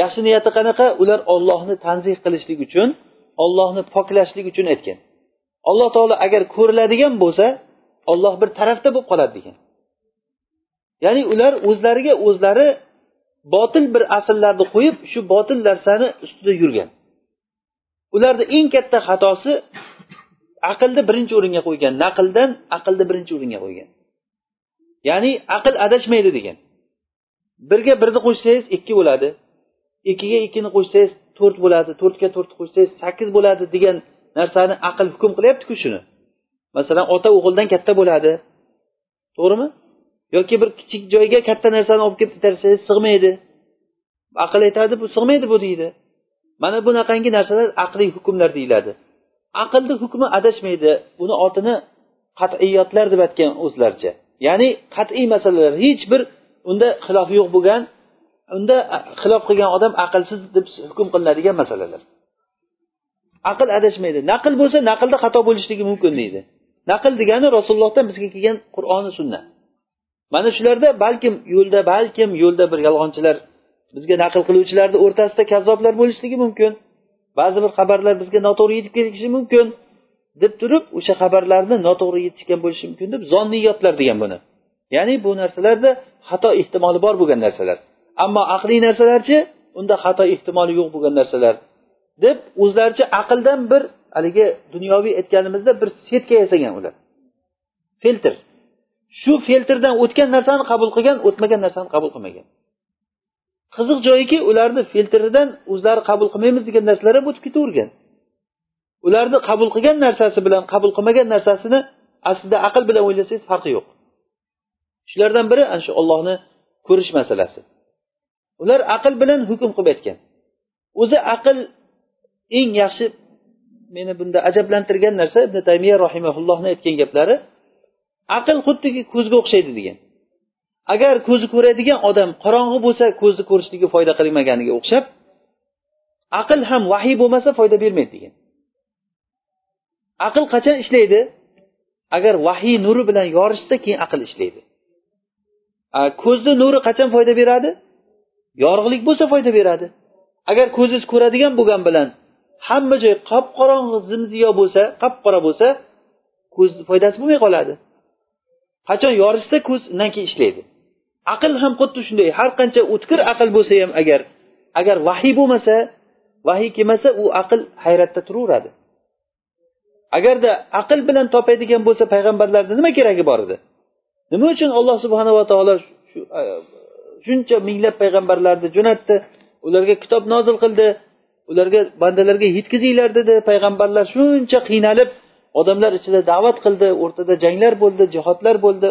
yaxshi niyati qanaqa? Ular ollohni tanzih qilishlik uchun ollohni poklashlik uchun aytgan. Alloh taolo agar ko'riladigan bo'lsa olloh bir tarafda bo'lib qoladi degan. Ya'ni ular o'zlariga o'zlari botil bir asllarni qo'yib shu botil narsani ustida yurgan. Ularni eng katta xatosi aqlni birinchi o'ringa qo'ygan naqldan aqlni birinchi o'ringa qo'ygan. Ya'ni aql adashmaydi degan. Birga birni qo'shsangiz ikki bo'ladi. Ikkiga ikkini qo'shsangiz to'rt bo'ladi to'rtga to'rtni qo'shsangiz sakkiz bo'ladi degan narsani aql hukm qilyaptiku shuni. Masalan ota o'g'ildan katta bo'ladi. To'g'rimi? Yoki bir kichik joyga katta narsani olib kelib tashlasangiz sig'maydi. Aql aytadi bu sig'maydi bu deydi. Mana bunaqangi narsalar aqliy hukmlar deyiladi. Aqlni hukmi adashmaydi. Buni otini qat'iyotlar deb aytgan o'zlaricha. Ya'ni qat'iy masalalar. Hech bir unda xilof yo'q bo'lgan unda xilof qilgan odam aqlsiz deb hukm qilinadigan masalalar. Aql adashmaydi. Naql bo'lsa naqlda xato bo'lishligi mumkin deydi. Naql degani rasulullohdan bizga kelgan qur'oni sunnat mana shularda balkim yo'lda balkim yo'lda bir yolg'onchilar bizga naql qiluvchilarni o'rtasida kazzoblar bo'lishligi mumkin. Ba'zi bir xabarlar bizga noto'g'ri yetib kelishi mumkin. Deb turib o'sha xabarlarni noto'g'ri yetishgan bo'lishi mumkin deb zonniyotlar degan buni. Ya'ni bu narsalarda xato ehtimoli bor bo'lgan narsalar. Ammo aqliy narsalarchi unda xato ehtimoli yo'q bo'lgan narsalar deb o'zlaricha aqldan bir haligi dunyoviy aytganimizda bir setka yasagan ular. Filtr. Shu filtrdan o'tgan narsani qabul qilgan o'tmagan narsani qabul qilmagan. Qiziq joyiki ularni filtridan o'zlari qabul qilmaymiz degan narsalar ham o'tib ketavergan. Ularni qabul qilgan narsasi bilan qabul qilmagan narsasini aslida aql bilan o'ylasangiz farqi yo'q. Shulardan biri ana shu ollohni ko'rish masalasi. Ular aql bilan hukm qilib aytgan. O'zi aql eng yaxshi meni bunda ajablantirgan narsa ibn taymiya rahimaullohni aytgan gaplari aql xuddiki ko'zga o'xshaydi degan. Agar ko'zi ko'radigan odam qorong'i bo'lsa ko'zni ko'rishligi foyda qilmaganiga o'xshab aql ham vahiy bo'lmasa foyda bermaydi degan. Aql qachon ishlaydi? Agar vahiy nuri bilan yorishsa keyin aql ishlaydi. Ko'zni nuri qachon foyda beradi? Yorug'lik bo'lsa foyda beradi. Agar ko'zingiz ko'radigan bo'lgan bilan hamma joy qop qorong'i zimziyo bo'lsa qop qora bo'lsa ko'zni foydasi bo'lmay qoladi. Qachon yorishsa ko'z undan keyin ishlaydi. Aql ham xuddi shunday. Har qancha o'tkir aql bo'lsa ham agar agar vahiy bo'lmasa vahiy kelmasa u aql hayratda turaveradi. Agarda aql bilan topadigan bo'lsa payg'ambarlarni nima keragi bor edi? Nima uchun alloh subhanava taolo shuncha minglab payg'ambarlarni jo'natdi? Ularga kitob nozil qildi. Ularga bandalarga yetkazinglar dedi. Payg'ambarlar shuncha qiynalib odamlar ichida da'vat qildi. O'rtada janglar bo'ldi jihodlar bo'ldi.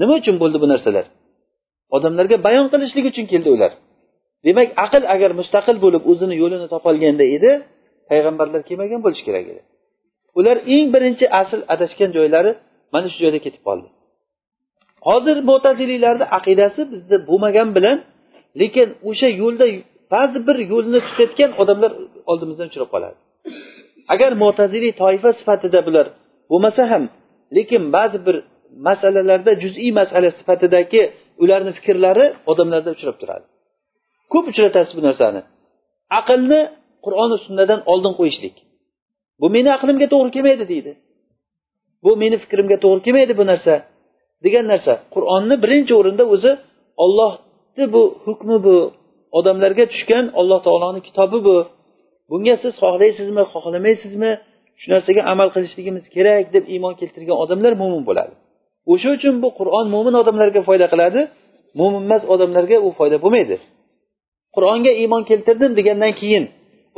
Nima uchun bo'ldi bu narsalar? Odamlarga bayon qilishlik uchun keldi ular. Demak aql agar mustaqil bo'lib o'zini yo'lini topolganda edi payg'ambarlar kelmagan bo'lishi kerak edi. Ular eng birinchi asl adashgan joylari mana shu joyda ketib qoldi. Hozir mo'taziliylarni aqidasi bizda bo'lmagan bilan lekin o'sha yo'lda ba'zi bir yo'lni tutayotgan odamlar oldimizdan uchrab qoladi. Agar mo'taziliy toifa sifatida bular bo'lmasa ham lekin ba'zi bir masalalarda juz'iy masala sifatidagi ularni fikrlari odamlarda uchrab turadi. Ko'p uchratasiz bu narsani. Aqlni qur'oni sunnadan oldin qo'yishlik. Bu meni aqlimga to'g'ri kelmaydi deydi. Bu meni fikrimga to'g'ri kelmaydi bu narsa degan narsa. Qur'onni birinchi o'rinda o'zi ollohni bu hukmi bu odamlarga tushgan alloh taoloni kitobi bu. Bunga siz xohlaysizmi xohlamaysizmi shu narsaga amal qilishligimiz kerak deb iymon keltirgan odamlar mo'min bo'ladi. O'sha uchun bu qur'on mo'min odamlarga foyda qiladi mo'min emas odamlarga u foyda bo'lmaydi. Qur'onga iymon keltirdim degandan keyin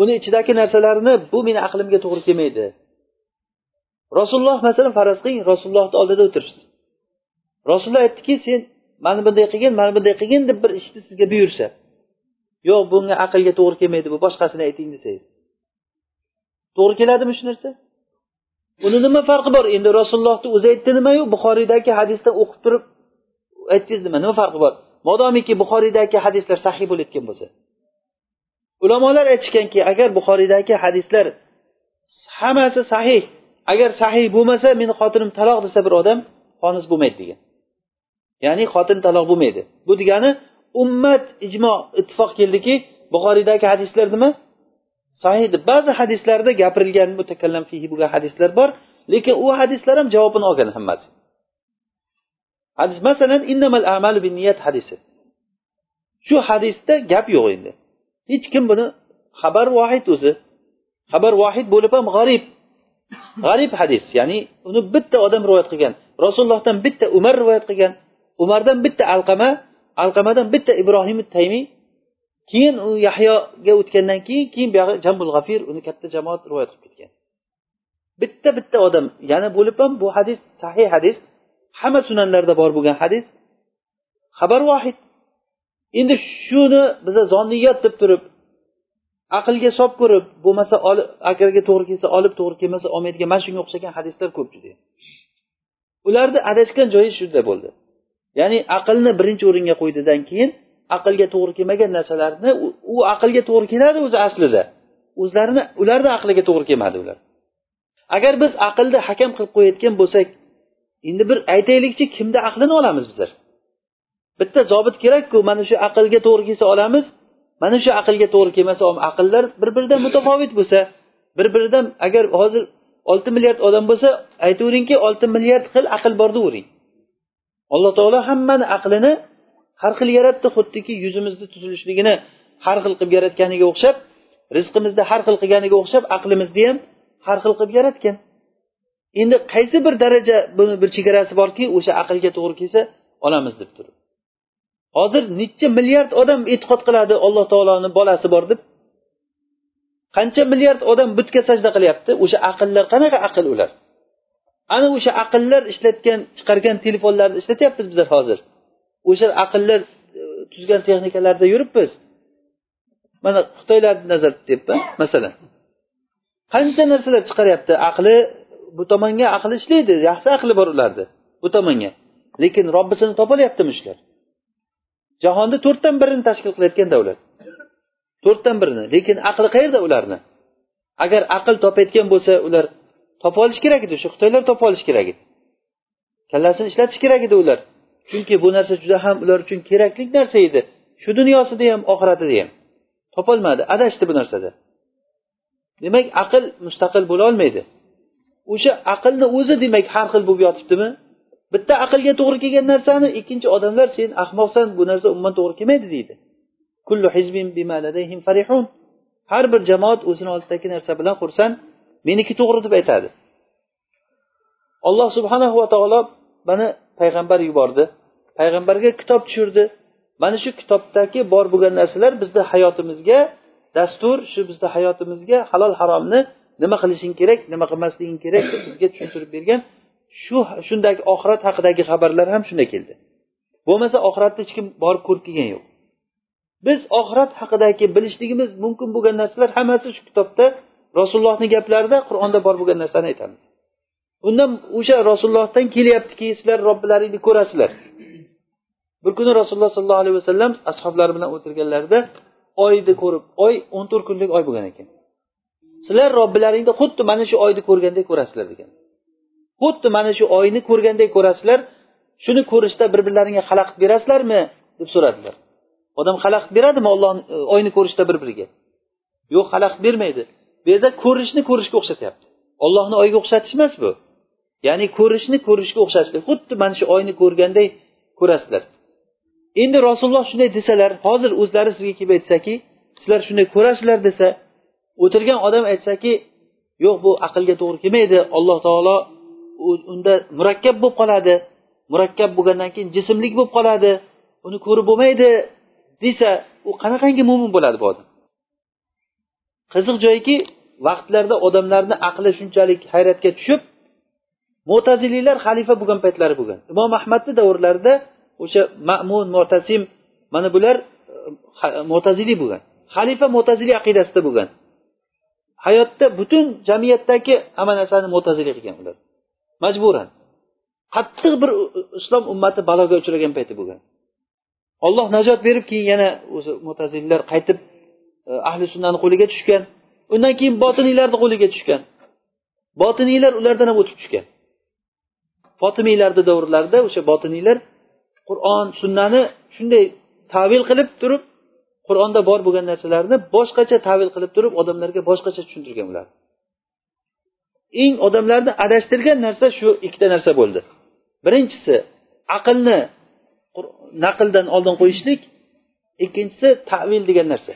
uni ichidagi narsalarni bu meni aqlimga to'g'ri kelmaydi. Rasululloh masalan faraz qiling rasulullohni oldida o'tiribsiz rasululloh aytdiki sen mana bunday qilgin mana bunday qilgin deb bir ishni sizga buyursa yo'q bunga aqlga to'g'ri kelmaydi bu boshqasini ayting desangiz. To'g'ri keladimi shu narsa? Uni nima farqi bor? Endi rasulullohni o'zi aytdi nimayu? Buxoriydagi hadisdan o'qib turib aytdingiz nima? Nima farqi bor? Modomiki buxoriydagi hadislar sahiy bo'layotgan bo'lsa. Ulamolar aytishganki agar buxoriydagi hadislar hammasi sahih agar sahiy bo'lmasa meni xotinim taloq desa bir odam xonis bo'lmaydi degan. Ya'ni xotin taloq bo'lmaydi. Bu degani ummat ijmo ittifoq keldiki buxoriydagi hadislar nima? Sahih deb. Ba'zi hadislarda gapirilgan mutakallam fihi bo'lgan hadislar bor lekin u hadislar ham javobini olgan hammasi. Hadis masalan innamal amalu binniyat hadisi. Shu hadisda gap yo'q endi. Hech kim buni xabar vohid o'zi xabar vohid bo'lib ham g'arib g'arib hadis. Ya'ni uni bitta odam rivoyat qilgan. Rasulullohdan bitta umar rivoyat qilgan umardan bitta alqama alqamadan bitta ibrohim taymiy keyin u yahyoga o'tgandan keyin keyin buyog'i jambul g'afir uni katta jamoat rivoyat qilib ketgan. Bitta bitta odam yana bo'lib ham bu hadis sahih hadis hamma sunanlarda bor bo'lgan hadis xabar vohid. Endi shuni biza zonniyat deb turib aqlga solib ko'rib bo'lmasa agarga to'g'ri kelsa olib to'g'ri kelmasa olmaydigan mana shunga o'xshagan hadislar ko'p juda ularni adashgan joyi shunda bo'ldi. Ya'ni aqlni birinchi o'ringa qo'ydidan keyin aqlga to'g'ri kelmagan narsalarni u aqlga to'g'ri keladi o'zi aslida. O'zlarini ularni aqliga to'g'ri kelmadi ular. Agar biz aqlni hakam qilib qo'yayotgan bo'lsak endi bir aytaylikchi kimni aqlini olamiz bizlar? Bitta zobit kerakku mana shu aqlga to'g'ri kelsa olamiz mana shu aqlga to'g'ri kelmasa aqllar bir biridan mutafovit bo'lsa bir biridan agar hozir olti milliard odam bo'lsa aytaveringki olti milliard xil aql bor deyvering alloh taolo hammani aqlini har xil yaratdi xuddiki yuzimizni tuzilishligini har xil qilib yaratganiga o'xshab rizqimizni har xil qilganiga o'xshab aqlimizni ham har xil qilib yaratgan. Endi qaysi bir daraja buni bir chegarasi borki o'sha aqlga to'g'ri kelsa olamiz deb turib. Hozir necha milliard odam e'tiqod qiladi alloh taoloni bolasi bor deb? Qancha milliard odam butga sajda qilyapti? O'sha aqllar qanaqa aql ular? Ana o'sha aqllar ishlatgan chiqargan telefonlarni ishlatyapmiz bizlar hozir. O'sha aqllar e, tuzgan texnikalarda yuribmiz. Mana xitoylarni nazarda tutyapman masalan. Qancha narsalar chiqaryapti? Aqli bu tomonga aqli ishlaydi yaxshi aqli bor ularni bu tomonga. Lekin robbisini topolyaptimi shular? Jahonda to'rtdan birini tashkil qilayotgan davlat. To'rtdan birini. Lekin aqli qayerda ularni? Agar aql topayotgan bo'lsa ular topa olish kerak edi. Shu xitoylar topa olish kerak edi. Kallasini ishlatish kerak edi ular. Chunki bu narsa juda ham ular uchun kerakli narsa edi. Shu dunyosida ham oxiratida ham. Topolmadi adashdi bu narsada. Demak aql mustaqil bo'la olmaydi. O'sha aqlni o'zi demak har xil bo'lib yotibdimi? Bitta aqlga to'g'ri kelgan narsani ikkinchi odamlar sen ahmoqsan bu narsa umuman to'g'ri kelmaydi deydi. Kullu hizbin bima ladayhim farihun. Har bir jamoat o'zini oldidagi narsa bilan xursand meniki to'g'ri deb aytadi. Alloh subhanahu va taolo mana payg'ambar yubordi payg'ambarga kitob tushirdi. Mana shu kitobdagi bor bo'lgan narsalar bizni hayotimizga dastur shu bizni hayotimizga halol haromni nima qilishing kerak nima qilmasliging kerak deb bizga tushuntirib bergan shu shundagi oxirat haqidagi xabarlar ham shunda keldi. Bo'lmasa oxiratni hech kim borib ko'rib kelgan yo'q. Biz oxirat haqidagi bilishligimiz mumkin bo'lgan narsalar hammasi shu kitobda rasulullohni gaplarida qur'onda bor bo'lgan narsani aytamiz. Undan o'sha rasulullohdan kelyaptiki sizlar robbilaringni ko'rasizlar. Bir kuni rasululloh sollallohu alayhi vasallam ashoblari bilan o'tirganlarida oyni ko'rib oy o'n to'rt kunlik oy bo'lgan ekan. Sizlar robbilaringni xuddi mana shu oyni ko'rgandek ko'rasizlar degan. Xuddi mana shu oyni ko'rgandek ko'rasizlar shuni ko'rishda bir birlaringga xalaqit berasizlarmi deb so'radilar. Odam xalaqit beradimi ollohni e, oyni ko'rishda bir biriga yo'q xalaqit bermaydi. Bu yerda ko'rishni ko'rishga o'xshatyapti. Ollohni oyga o'xshatish emas bu. Ya'ni ko'rishni ko'rishga o'xshatishlik xuddi mana shu oyni ko'rganday ko'rasizlar. Endi rasululloh shunday desalar hozir o'zlari sizga kelib aytsaki sizlar shunday ko'rasizlar desa o'tirgan odam aytsaki yo'q bu aqlga to'g'ri kelmaydi. Alloh taolo unda murakkab bo'lib qoladi. Murakkab bo'lgandan keyin jismlik bo'lib qoladi. Uni ko'rib bo'lmaydi desa u qanaqangi mo'min bo'ladi bu odam? Qiziq joyiki vaqtlarda odamlarni aqli shunchalik hayratga tushib mo'taziliylar xalifa bo'lgan paytlari bo'lgan. Imom ahmadni davrlarida o'sha ma'mun mo'tasim mana bular e, mo'taziliy bo'lgan. Xalifa mo'taziliy aqidasida bo'lgan. Hayotda butun jamiyatdagi hamma narsani mo'taziliy qilgan ular. Majburan. Qattiq bir islom ummati baloga uchragan payti bo'lgan. Olloh najot berib keyin yana o'zi mutazillar qaytib e, ahli sunnani qo'liga tushgan. Undan keyin botiniylarni qo'liga tushgan. Botiniylar ulardan ham o'tib tushgan. Fotimiylarni davrlarida o'sha botiniylar qur'on sunnani shunday tavil qilib turib qur'onda bor bo'lgan narsalarni boshqacha tavil qilib turib odamlarga boshqacha tushuntirgan ular. Eng odamlarni adashtirgan narsa shu ikkita narsa bo'ldi. Birinchisi aqlni naqldan oldin qo'yishlik ikkinchisi tavil degan narsa.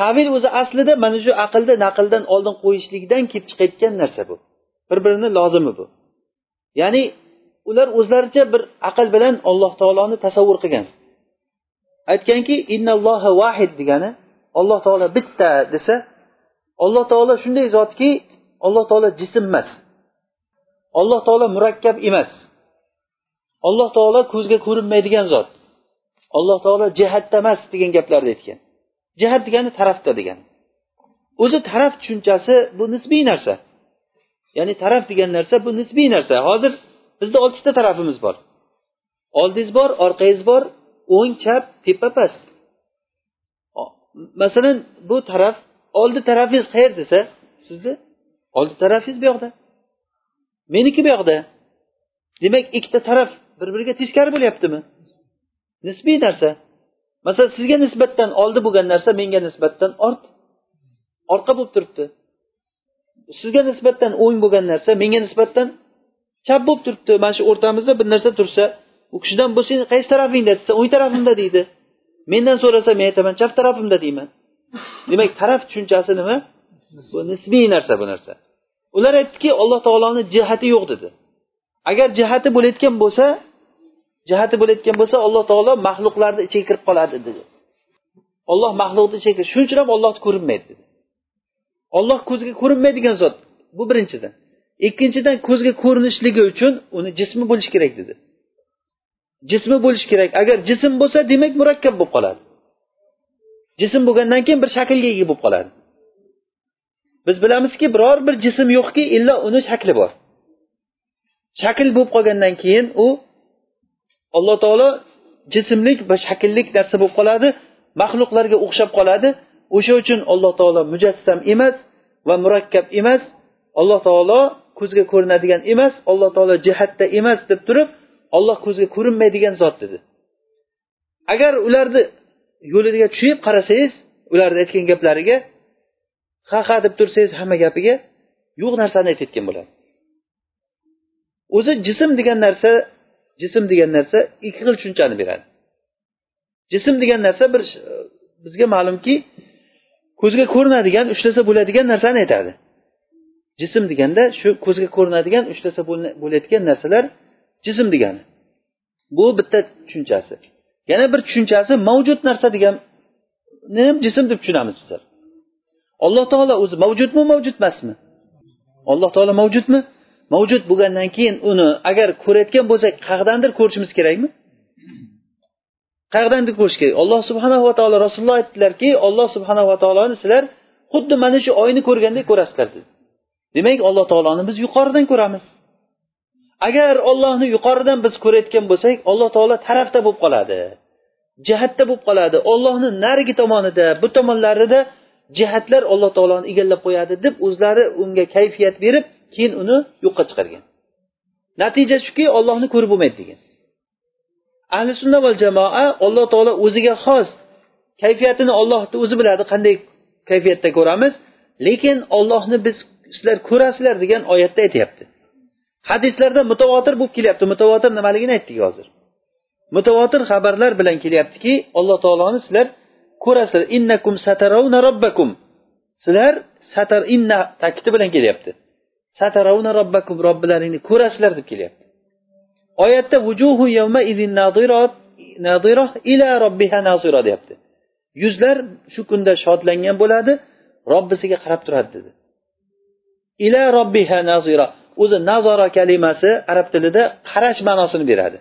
Tavil o'zi aslida mana shu aqlni naqldan oldin qo'yishlikdan kelib chiqayotgan narsa bu. Bir birini lozimi bu? Ya'ni ular o'zlaricha bir aql bilan alloh taoloni tasavvur qilgan. Aytganki innalloha vahid degani olloh taolo bitta desa alloh taolo shunday zotki alloh taolo jism emas. Alloh taolo murakkab emas. Alloh taolo ko'zga ko'rinmaydigan zot. Alloh taolo jihatda emas degan gaplarni aytgan. Jihat degani tarafda degani o'zi taraf tushunchasi bu nisbiy narsa. Ya'ni taraf degan narsa bu nisbiy narsa. Hozir bizda oltita tarafimiz bor. Oldingiz bor orqangiz bor o'ng chap tepa past. Masalan bu taraf oldi tarafingiz qayer desa sizni oldi tarafingiz bu yoqda. Meniki bu yoqda. Demak ikkita taraf bir biriga teskari bo'lyaptimi? Nisbiy narsa. Masalan sizga nisbatan oldi bo'lgan narsa menga nisbatan ort orqa bo'lib turibdi. Sizga nisbatan o'ng bo'lgan narsa menga nisbatan chap bo'lib turibdi. Mana shu o'rtamizda bir narsa tursa u kishidan bu seni qaysi tarafingda desa o'ng tarafimda deydi. Mendan so'rasa men aytaman chap tarafimda deyman. Demak taraf tushunchasi nima? Bu nisbiy narsa bu narsa. Ular aytdiki alloh taoloni jihati yo'q dedi. Agar jihati bo'layotgan bo'lsa jihati bo'layotgan bo'lsa alloh taolo maxluqlarni ichiga kirib qoladi dedi. Olloh maxluqni ichiga shuning uchun ham ollohni ko'rinmaydi dedi. Olloh ko'zga ko'rinmaydigan zot bu birinchidan. Ikkinchidan ko'zga ko'rinishligi uchun uni jismi bo'lishi kerak dedi. Jismi bo'lishi kerak. Agar jism bo'lsa demak murakkab bo'lib qoladi. Jism bo'lgandan keyin bir shaklga ega bo'lib qoladi. Biz bilamizki biror bir jism yo'qki illo uni shakli bor. Shakl bo'lib qolgandan keyin u alloh taolo jismlik va shakllik narsa bo'lib qoladi maxluqlarga o'xshab qoladi. O'sha uchun alloh taolo mujassam emas va murakkab emas alloh taolo ko'zga ko'rinadigan emas alloh taolo jihatda emas deb turib olloh ko'zga ko'rinmaydigan zot dedi. Agar ularni yo'liga tushib qarasangiz ularni aytgan gaplariga ha ha deb tursangiz hamma gapiga yo'q narsani aytayotgan bo'ladi. O'zi jism degan narsa jism degan narsa ikki xil tushunchani beradi. Jism degan narsa bir bizga ma'lumki ko'zga ko'rinadigan ushlasa bo'ladigan narsani aytadi. Jism deganda shu ko'zga ko'rinadigan ushlasa bo'layotgan narsalar jism degani. Bu bitta tushunchasi yana bir tushunchasi mavjud narsa degan ham jism deb tushunamiz bizlar alloh taolo o'zi mavjudmi mavjud emasmi? Alloh taolo mavjudmi? Mavjud bo'lgandan keyin uni agar ko'rayotgan bo'lsak qayerdandir ko'rishimiz kerakmi? Qayerdandir ko'rish kerak. Alloh subhanahu va taolo rasululloh aytdilarki alloh subhanava taoloni sizlar xuddi mana shu oyni ko'rgandek ko'rasizlar dedi. Demak alloh taoloni biz yuqoridan ko'ramiz. Agar ollohni yuqoridan biz ko'rayotgan bo'lsak alloh taolo tarafda bo'lib qoladi jihatda bo'lib qoladi. Ollohni narigi tomonida bu tomonlarida jihatlar alloh taoloni egallab qo'yadi deb o'zlari unga kayfiyat berib keyin uni yo'qqa chiqargan. Natija shuki ollohni ko'rib bo'lmaydi degan. Ahli sunna va jamoa alloh taolo o'ziga xos kayfiyatini ollohni o'zi biladi qanday kayfiyatda ko'ramiz. Lekin ollohni biz sizlar ko'rasizlar degan oyatda aytyapti. Hadislarda mutavotir bo'lib kelyapti. Mutavotir nimaligini aytdik hozir? Mutavotir xabarlar bilan kelyaptiki alloh taoloni sizlar ko'rasizlar innakum satarawna robbakum sizlar satar inna ta'kidi bilan kelyapti. Satarawna robbakum robbilaringni ko'rasizlar deb kelyapti. Oyatda vujuhu yawma idin nadira ila robbiha nazira deyapti. Yuzlar shu kunda shodlangan bo'ladi robbisiga qarab turadi dedi. Ila robbiha nazira o'zi nazora kalimasi arab tilida qarash ma'nosini beradi.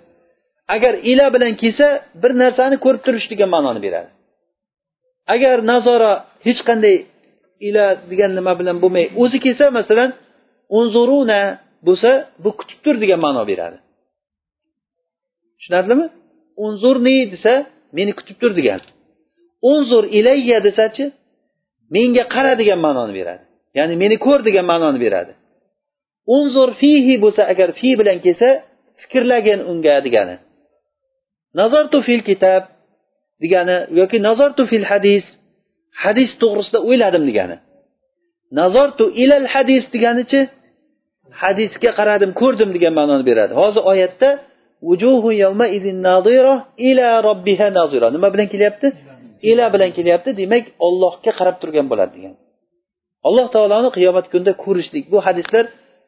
Agar ila bilan kelsa bir narsani ko'rib turish degan ma'noni beradi. Agar nazora hech qanday ila degan nima bilan bo'lmay o'zi kelsa masalan unzuruna bo'lsa bu kutib tur degan ma'no beradi. Tushunarlimi? Unzurni desa meni kutib tur degan. Unzur ilayya desachi menga qara degan ma'noni beradi. Ya'ni meni ko'r degan ma'noni beradi. Unzur fihi bo'lsa agar fi bilan kelsa fikrlagin unga degani. Nazartu fil kitob degani yoki nazartu fil hadis hadis to'g'risida o'yladim degani. Nazartu ilal hadis deganichi hadisga qaradim ko'rdim degan ma'noni beradi. Hozir oyatda yawma ila robbiha nazira nima bilan kelyapti? Ila bilan kelyapti demak ollohga qarab turgan bo'ladi degan alloh taoloni qiyomat kunida ko'rishlik. Bu hadislar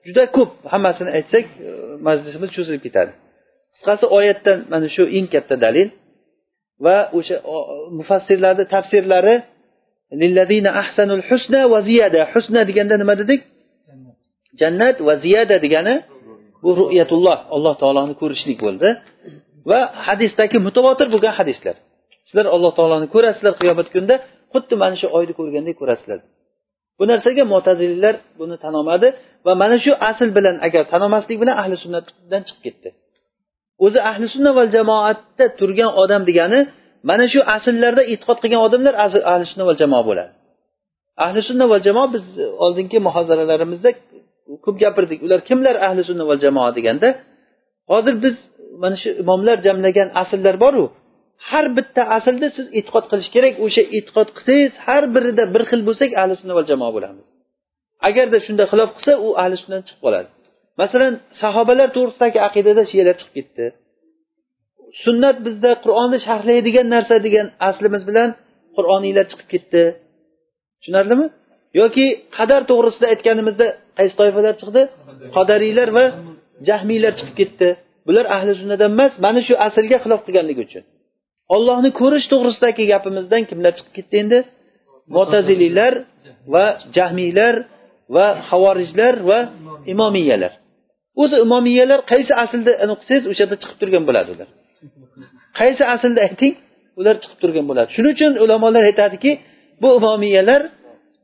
juda ko'p. Hammasini aytsak e, majlisimiz cho'zilib ketadi. Qisqasi oyatdan mana shu eng katta dalil. Va o'sha mufassirlarni tafsirlari lillazina ahsanul husna va ziyada. Husna deganda nima dedik? Jannat. Va ziyada degani bu ru'yatulloh alloh taoloni ko'rishlik bo'ldi. Va hadisdagi mutavotir bo'lgan hadislar. Sizlar alloh taoloni ko'rasizlar qiyomat kunida xuddi mana shu oyni ko'rgandek ko'rasizlar. Bu narsaga mo'tazililar buni tan olmadi va mana shu asl bilan agar tan olmaslik bilan ahli sunnatdan chiqib ketdi. O'zi ahli sunna va jamoatda turgan odam degani mana shu asllarda e'tiqod qilgan odamlar ahli sunna va jamoa bo'ladi. Ahli sunna va jamoa biz oldingi muhozaralarimizda ko'p gapirdik. Ular kimlar ahli sunna va jamoa deganda hozir biz mana shu imomlar jamlagan asllar boru har bitta aslda siz e'tiqod qilish kerak. O'sha e'tiqod qilsangiz har birida bir xil bo'lsak ahli sunna va jamoa bo'lamiz. Agarda shunda xilof qilsa u ahli sunnadan chiqib qoladi. Masalan sahobalar to'g'risidagi aqidada shiyalar chiqib ketdi. Sunnat bizda qur'onni sharhlaydigan narsa degan aslimiz bilan qur'oniylar chiqib ketdi. Tushunarlimi? Yoki qadar to'g'risida aytganimizda qaysi toifalar chiqdi? Qadariylar va jahmiylar chiqib ketdi. Bular ahli sunnadan emas mana shu aslga xilof qilganligi uchun. Ollohni ko'rish to'g'risidagi gapimizdan kimlar chiqib ketdi endi? Mo'taziliylar va jahmiylar va havorijlar va imomiyalar o'zi imomiyalar qaysi aslda qilsangiz o'sha yerda chiqib turgan bo'ladi ular qaysi aslda ayting ular chiqib turgan bo'ladi. Shuning uchun ulamolar aytadiki bu imomiyalar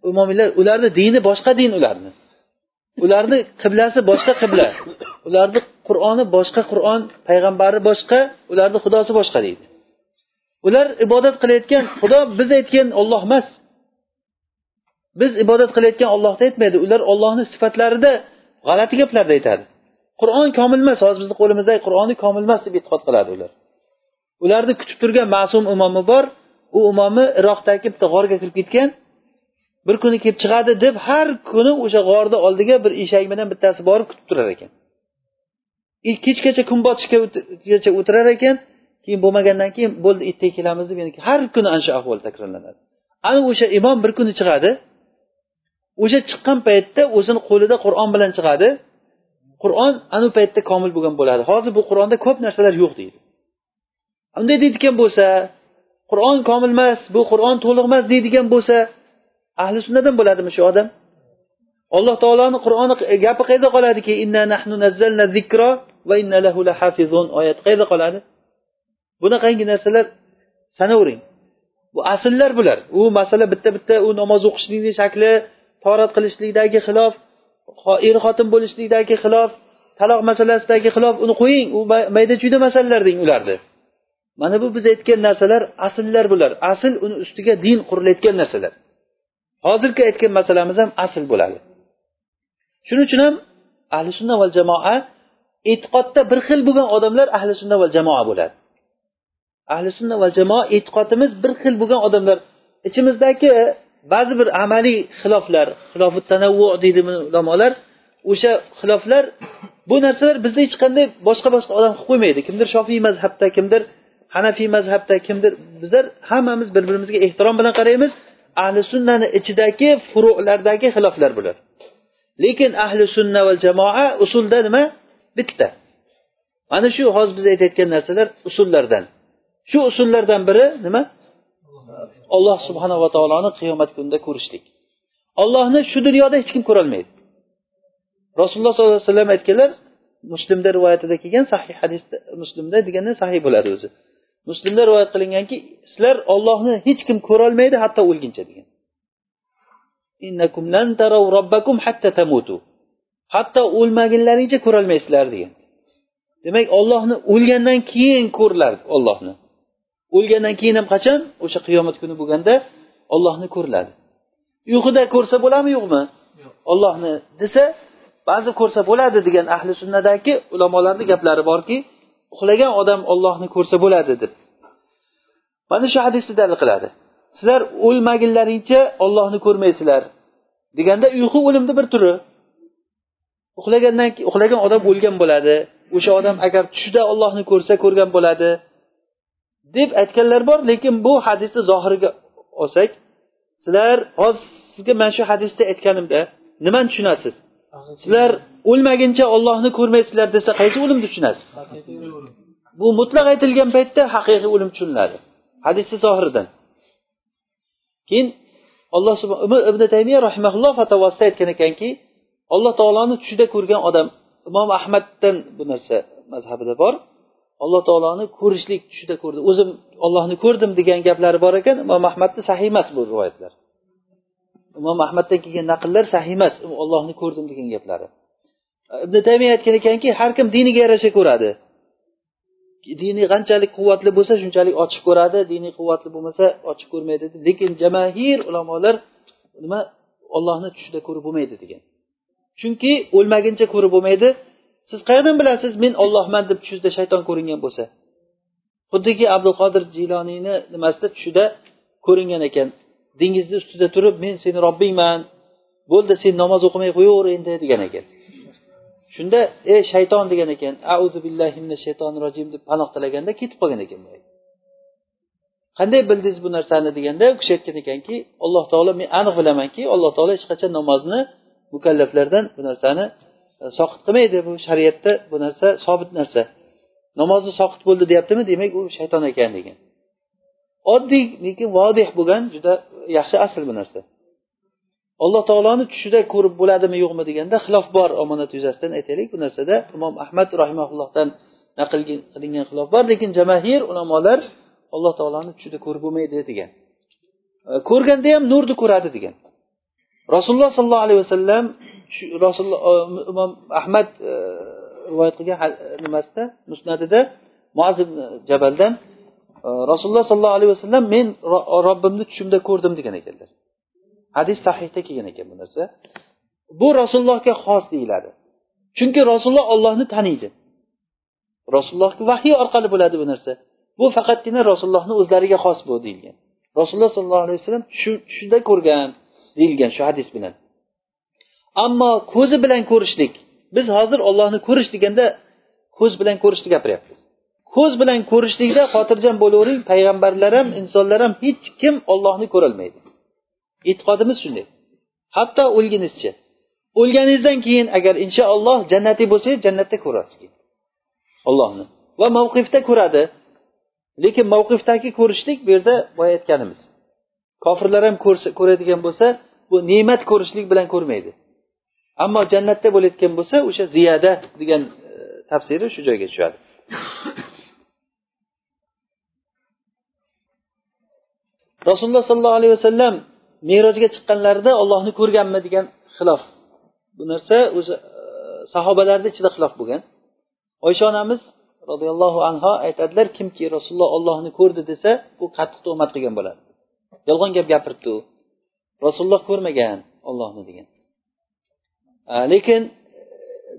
imomiylar ularni dini boshqa din ularni. Ularni qiblasi boshqa qibla. Ularni qur'oni boshqa qur'on payg'ambari boshqa ularni xudosi boshqa deydi. Ular ibodat qilayotgan xudo biz aytgan olloh emas. Biz ibodat qilayotgan ollohni aytmaydi. Ular ollohni sifatlarida g'alati gaplarni aytadi. Qur'on komil emas hozir bizni qo'limizdagi qur'oni komil emas deb e'tiqod qiladi ular. Ularni kutib turgan ma'sum imomi bor u imomi iroqdagi bitta g'orga kirib ketgan bir kuni kelib chiqadi deb har kuni o'sha g'orni oldiga bir eshak bilan bittasi borib kutib turar ekan. Kechgacha kun botishgacha o'tirar ekan keyin bo'lmagandan keyin bo'ldi ertaga kelamiz deb har kuni ana shu ahvol takrorlanadi. Ana o'sha imom bir kuni chiqadi o'sha chiqqan paytda o'zini qo'lida qur'on bilan chiqadi qur'on anu paytda komil bo'lgan bo'ladi. Hozir bu qur'onda ko'p narsalar yo'q deydi. Unday deydigan bo'lsa qur'on komil emas bu qur'on to'liq emas deydigan bo'lsa ahli sunnadan bo'ladimi shu odam? Alloh taoloni qur'oni gapi qayerda qoladiki? Inna nahnu nazzalna zikro va inna lahu lahafizun oyat qayerda qoladi? Bunaqangi narsalar sanavering. Bu asllar bular. U masala bitta bitta u namoz o'qishlikni shakli torat qilishlikdagi xilof er xotin bo'lishlikdagi xilof taloq masalasidagi xilof uni qo'ying. U mayda chuyda masalalar deng ularni. Mana bu biz aytgan narsalar asllar bular. Asl uni ustiga din qurilayotgan narsalar. Hozirgi aytgan masalamiz ham asl bo'ladi. Shuning uchun ham ahli sunna val jamoa e'tiqodda bir xil bo'lgan odamlar ahli sunna val jamoa bo'ladi. Ahli sunna val jamoa e'tiqodimiz bir xil bo'lgan odamlar. Ichimizdagi ba'zi bir amaliy xiloflar xilofi tanavvu deydi ulamolar o'sha xiloflar bu narsalar bizni hech qanday boshqa boshqa odam qilib qo'ymaydi. Kimdir shofiy mazhabda kimdir hanafiy mazhabda kimdir bizlar hammamiz bir birimizga ehtirom bilan qaraymiz ahli sunnani ichidagi furulardagi xiloflar bular lekin ahli sunna va jamoa usulda nima? Bitta. Mana shu hozir biz aytayotgan narsalar usullardan. Shu usullardan biri nima? Alloh subhanava taoloni qiyomat kunida ko'rishlik. Ollohni shu dunyoda hech kim ko'rolmaydi. Rasululloh sollallohu alayhi vasallam aytganlar muslimda rivoyatida kelgan sahih hadisda muslimda deganda sahiy bo'ladi o'zi. Muslimda rivoyat qilinganki sizlar ollohni hech kim ko'rolmaydi hatto o'lguncha degan. Hatto o'lmagunlaringcha ko'rolmaysizlar degan. Demak ollohni o'lgandan keyin ko'riladi ollohni o'lgandan keyin ham qachon? O'sha qiyomat kuni bo'lganda ollohni ko'riladi uyquda ko'rsa bo'ladimi yo'qmi? Ollohni desa ba'zi ko'rsa bo'ladi degan ahli sunnadagi ulamolarni gaplari borki uxlagan odam ollohni ko'rsa bo'ladi deb. Mana shu hadisni dalil qiladi. Sizlar o'lmagunlaringcha ollohni ko'rmaysizlar deganda uyqu o'limni bir turi. Uxlagandan keyin uxlagan odam o'lgan bo'ladi. O'sha odam agar tushida ollohni ko'rsa ko'rgan bo'ladi deb aytganlar bor lekin bu hadisni zohiriga olsak sizlar hozir sizga mana shu hadisda aytganimda nimani tushunasiz? Sizlar o'lmaguncha ollohni ko'rmaysizlar desa qaysi o'limni tushunasiz? Bu mutlaq aytilgan paytda haqiqiy o'lim tushuniladi. Hadisni zohiridan. Keyin alloh ibn taymiya rahimaulloh fatavosida aytgan ekanki alloh taoloni tushida ko'rgan odam imom ahmaddan bu narsa mazhabida bor alloh taoloni ko'rishlik tushida ko'rdi. O'zim ollohni ko'rdim degan gaplari bor ekan imom ahmadni sahiy emas bu rivoyatlar. Imom ahmaddan kelgan naqllar sahiy emas ollohni ko'rdim degan gaplari. Ibn taymiya aytgan ekanki har kim diniga yarasha ko'radi. Dini qanchalik quvvatli bo'lsa shunchalik ochiq ko'radi dini quvvatli bo'lmasa ochiq ko'rmaydi. Lekin jamahir ulamolar nima? Ollohni tushida ko'rib bo'lmaydi degan. Chunki o'lmaguncha ko'rib bo'lmaydi siz qayerdan bilasiz men ollohman deb tushingizda shayton ko'ringan bo'lsa? Xuddiki abdul qodir jiloniyni nimasida tushida ko'ringan ekan. Dengizni ustida turib men seni robbingman bo'ldi sen namoz o'qimay qo'yaver endi degan ekan. Shunda ey shayton degan ekan. Auzu billahi mina shaytonir rojim deb panoh tilaganda ketib qolgan ekan qanday bildingiz bu narsani? deganda u kishi aytgan ekanki alloh taolo men aniq bilamanki alloh taolo hech qachon namozni mukallaflardan bu narsani soqit qilmaydi bu shariatda bu narsa sobit narsa. Namozni soqit bo'ldi deyaptimi demak u shayton ekan degan. Oddiy lekin vodih bo'lgan juda yaxshi asl bu narsa. Alloh taoloni tushida ko'rib bo'ladimi yo'qmi deganda xilof bor omonat yuzasidan aytaylik. Bu narsada imom ahmad rahimaullohdan naql qilingan xilof bor lekin jamahir ulamolar alloh taoloni tushida ko'rib bo'lmaydi degan. Ko'rganda ham nurni ko'radi degan. Rasululloh sollallohu alayhi vasallam rasululloh imom ahmad e, rivoyat qilgan e, nimasida musnadida muazib jabaldan e, rasululloh sollallohu alayhi vasallam men robbimni tushimda ko'rdim degan ekanlar. Hadis sahihda kelgan ekan bu narsa. Bu rasulullohga xos deyiladi. Chunki rasululloh ollohni taniydi. Rasulullohga vahiy orqali bo'ladi bu narsa. Bu faqatgina rasulullohni o'zlariga xos bu deyilgan. Rasululloh sollallohu alayhi vasallam tushida ko'rgan deyilgan shu hadis bilan. Ammo ko'zi bilan ko'rishlik. Biz hozir ollohni ko'rish deganda ko'z bilan ko'rishni gapiryapmiz. Ko'z bilan ko'rishlikda xotirjam bo'lavering payg'ambarlar ham insonlar ham hech kim ollohni ko'rolmaydi. E'tiqodimiz shunday. Hatto o'lgunizcha o'lganingizdan keyin agar inshaalloh jannatiy bo'lsangiz jannatda ko'rasiz ollohni va mavqifda ko'radi. Lekin mavqifdagi ko'rishlik bu yerda boya aytganimiz. Kofirlar ham ko'radigan bo'lsa bu ne'mat ko'rishlik bilan ko'rmaydi. Ammo jannatda bo'layotgan bo'lsa o'sha ziyada degan e, tafsiri shu joyga tushadi. Rasululloh sollallohu alayhi vasallam merojga chiqqanlarida ollohni ko'rganmi degan xilof. Bu narsa o'zi e, sahobalarni ichida xilof bo'lgan. Oysha onamiz roziyallohu anhu aytadilar kimki rasululloh ollohni ko'rdi desa u qattiq tuhmat qilgan bo'ladi. Yolg'on gap gapiribdi u. Rasululloh ko'rmagan ollohni degan. Э, lekin e,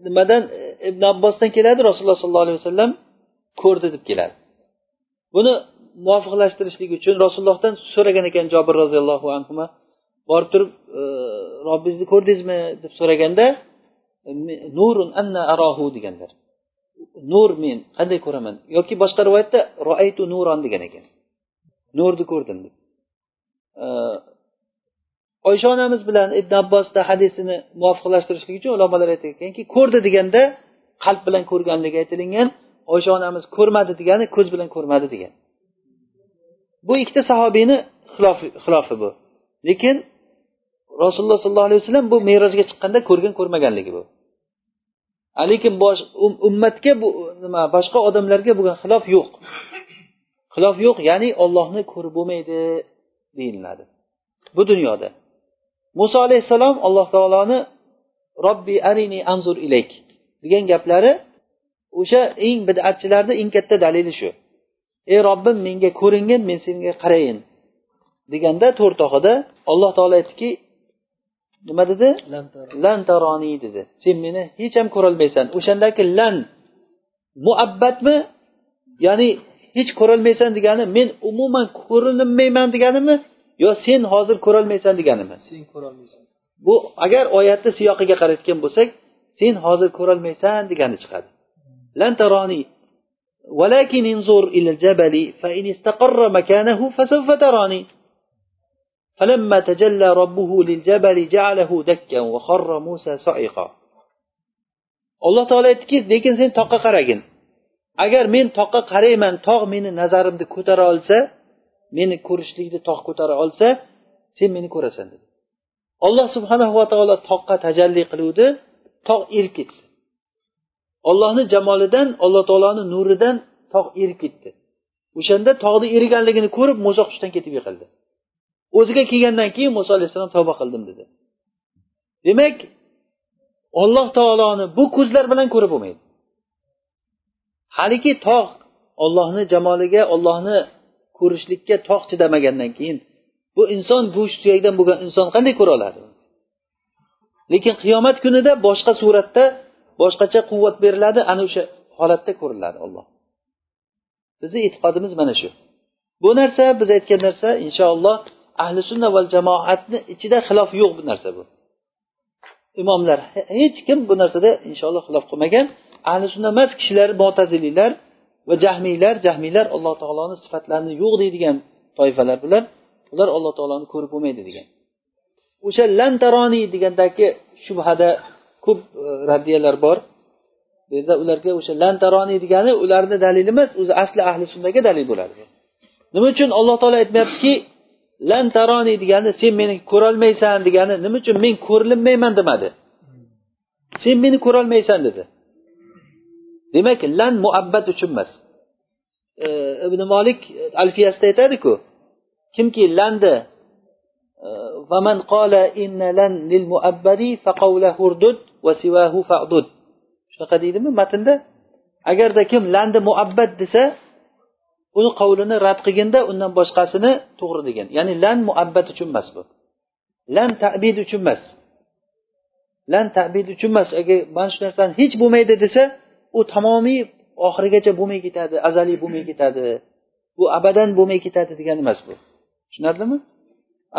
nimadan e, ibn abbosdan keladi rasululloh sollallohu alayhi vasallam ko'rdi deb keladi. Buni muvofiqlashtirishlik uchun rasulullohdan so'ragan ekan jobir roziyallohu anhu borib turib e, robbingizni ko'rdingizmi deb so'raganda nurun anna arohu deganlar. Nur men qanday ko'raman? Yoki boshqa rivoyatda roaytu nuron degan ekan. Nurni ko'rdim deb. Oysha onamiz bilan ibn abbosda hadisini muvofiqlashtirishlik uchun ulamolar aytganki ko'rdi deganda qalb bilan ko'rganligi aytilingan oysha onamiz ko'rmadi degani ko'z bilan ko'rmadi degan. Bu ikkita sahobiyni xilofi bu. Lekin rasululloh sollallohu alayhi vasallam bu merojga chiqqanda ko'rgan ko'rmaganligi bu. Lekin bosh um, ummatga bu nima boshqa odamlarga bo'lgan xilof yo'q. Xilof yo'q ya'ni ollohni ko'rib bo'lmaydi deyiladi. Bu dunyoda. Muso alayhissalom alloh taoloni robbi arini anzur ilayk degan gaplari o'sha eng bidatchilarni eng katta dalili shu. Ey robbim menga ko'ringin men senga qarayin deganda to'rtog'ida alloh taolo aytdiki nima dedi? Lan taroni. Dedi. Sen meni hech ham ko'rolmaysan. O'shandagi lan muabbatmi ya'ni hech ko'rolmaysan degani men umuman ko'rinmayman deganimi yo sen hozir ko'rolmaysan deganimi sen ko'rolmaysan bu agar oyatni siyoqiga qarayotgan bo'lsak sen hozir ko'rolmaysan degani chiqadi lan taroni ولكن انظر إلى الجبل فإن استقر مكانه فسوف تراني فلما تجلى ربه للجبل جعله دكا وخر موسى صعقا alloh taolo aytdiki lekin sen toqqa qaragin agar men toqqa qarayman tog' meni nazarimni ko'tara olsa meni ko'rishlikni tog' ko'tara olsa sen meni ko'rasan dedi. Alloh subhanahu va taolo toqqa tajalli qiluvdi tog' erib ketdi. Ollohni jamolidan alloh taoloni nuridan tog' erib ketdi. O'shanda tog'ni eriganligini ko'rib muso hushdan ketib yiqildi. O'ziga kelgandan keyin muso alayhissalom tavba qildim dedi. Demak olloh taoloni bu ko'zlar bilan ko'rib bo'lmaydi. Haligi tog' ollohni jamoliga ollohni ko'rishlikka tog' chidamagandan keyin bu inson go'sht suyakdan bo'lgan inson qanday ko'ra oladi? Lekin qiyomat kunida boshqa suratda boshqacha quvvat beriladi ana o'sha holatda ko'riladi olloh bizni e'tiqodimiz mana shu. Bu narsa biz aytgan narsa inshaalloh ahli sunna va jamoatni ichida xilof yo'q bu narsa bu. Imomlar hech kim bu narsada inshaalloh xilof qilmagan. Ahli sunna emas kishilar mo'taziliylar va jahmiylar jahmiylar alloh taoloni sifatlarini yo'q deydigan toifalar bular. Ular alloh taoloni ko'rib bo'lmaydi degan. O'sha lantaroniy degandagi shubhada ko'p e, raddiyalar bor. Bu yerda ularga o'sha lantaroniy degani ularni dalili emas o'zi asli ahli sunnaga dalil bo'ladi. Nima uchun alloh taolo aytmayaptiki lantaroniy degani sen meni ko'rolmaysan degani nima uchun men ko'rinmayman demadi. Sen meni ko'rolmaysan dedi. demak lan muabbat uchun emas. E, Ibn molik alfiyasida aytadiku kimki landi e, vaman qola inna lan lil muabbadi hurdud va sivahu fa'dud. Shunaqa deydimi matnda? Agarda kim landi muabbat desa uni qovlini rad qilganda undan boshqasini to'g'ri degan. Ya'ni lan muabbat uchun emas bu. Lan tabid uchun emas. Lan tabid uchun emas. Agar mana shu narsani hech bo'lmaydi desa u tamomiy oxirigacha bo'lmay ketadi azaliy bo'lmay ketadi. Bu abadan bo'lmay ketadi degani emas bu. Tushunarlimi?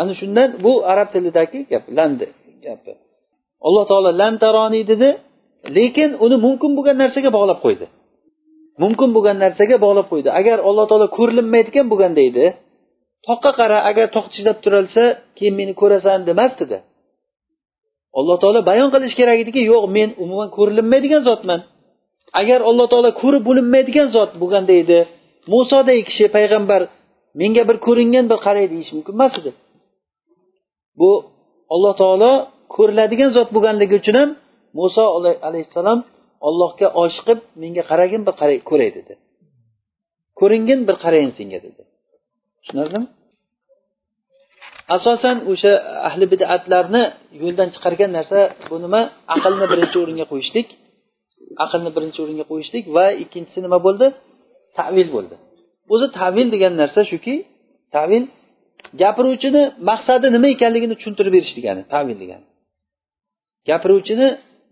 Ana shundan bu arab tilidagi gap landi gapi. Alloh taolo lantaroniy dedi lekin uni mumkin bo'lgan narsaga bog'lab qo'ydi. Mumkin bo'lgan narsaga bog'lab qo'ydi. Agar alloh taolo ko'rinmaydigan bo'lganda edi toqqa qara agar toq chidab turolsa keyin meni ko'rasan demasdida. Alloh taolo bayon qilish kerak ediki yo'q men umuman ko'rinmaydigan zotman agar alloh taolo ko'rib bo'linmaydigan zot bo'lganda edi musoday kishi payg'ambar menga bir ko'ringan bir qaraydi deyish mumkin emas edi. Bu alloh taolo ko'riladigan zot bo'lganligi uchun ham muso alayhissalom ollohga oshiqib menga qaragin bir qaray ko'ray dedi. Ko'ringin bir qarayin senga dedi. Tushunarlimi? Asosan o'sha ahli bidatlarni yo'ldan chiqargan narsa bu nima? Aqlni birinchi o'ringa qo'yishlik. Aqlni birinchi o'ringa qo'yishlik va ikkinchisi nima bo'ldi? Tavil bo'ldi. O'zi tavil degan narsa shuki tavil gapiruvchini maqsadi nima ekanligini tushuntirib berish degani tavil degani. Gapiruvchini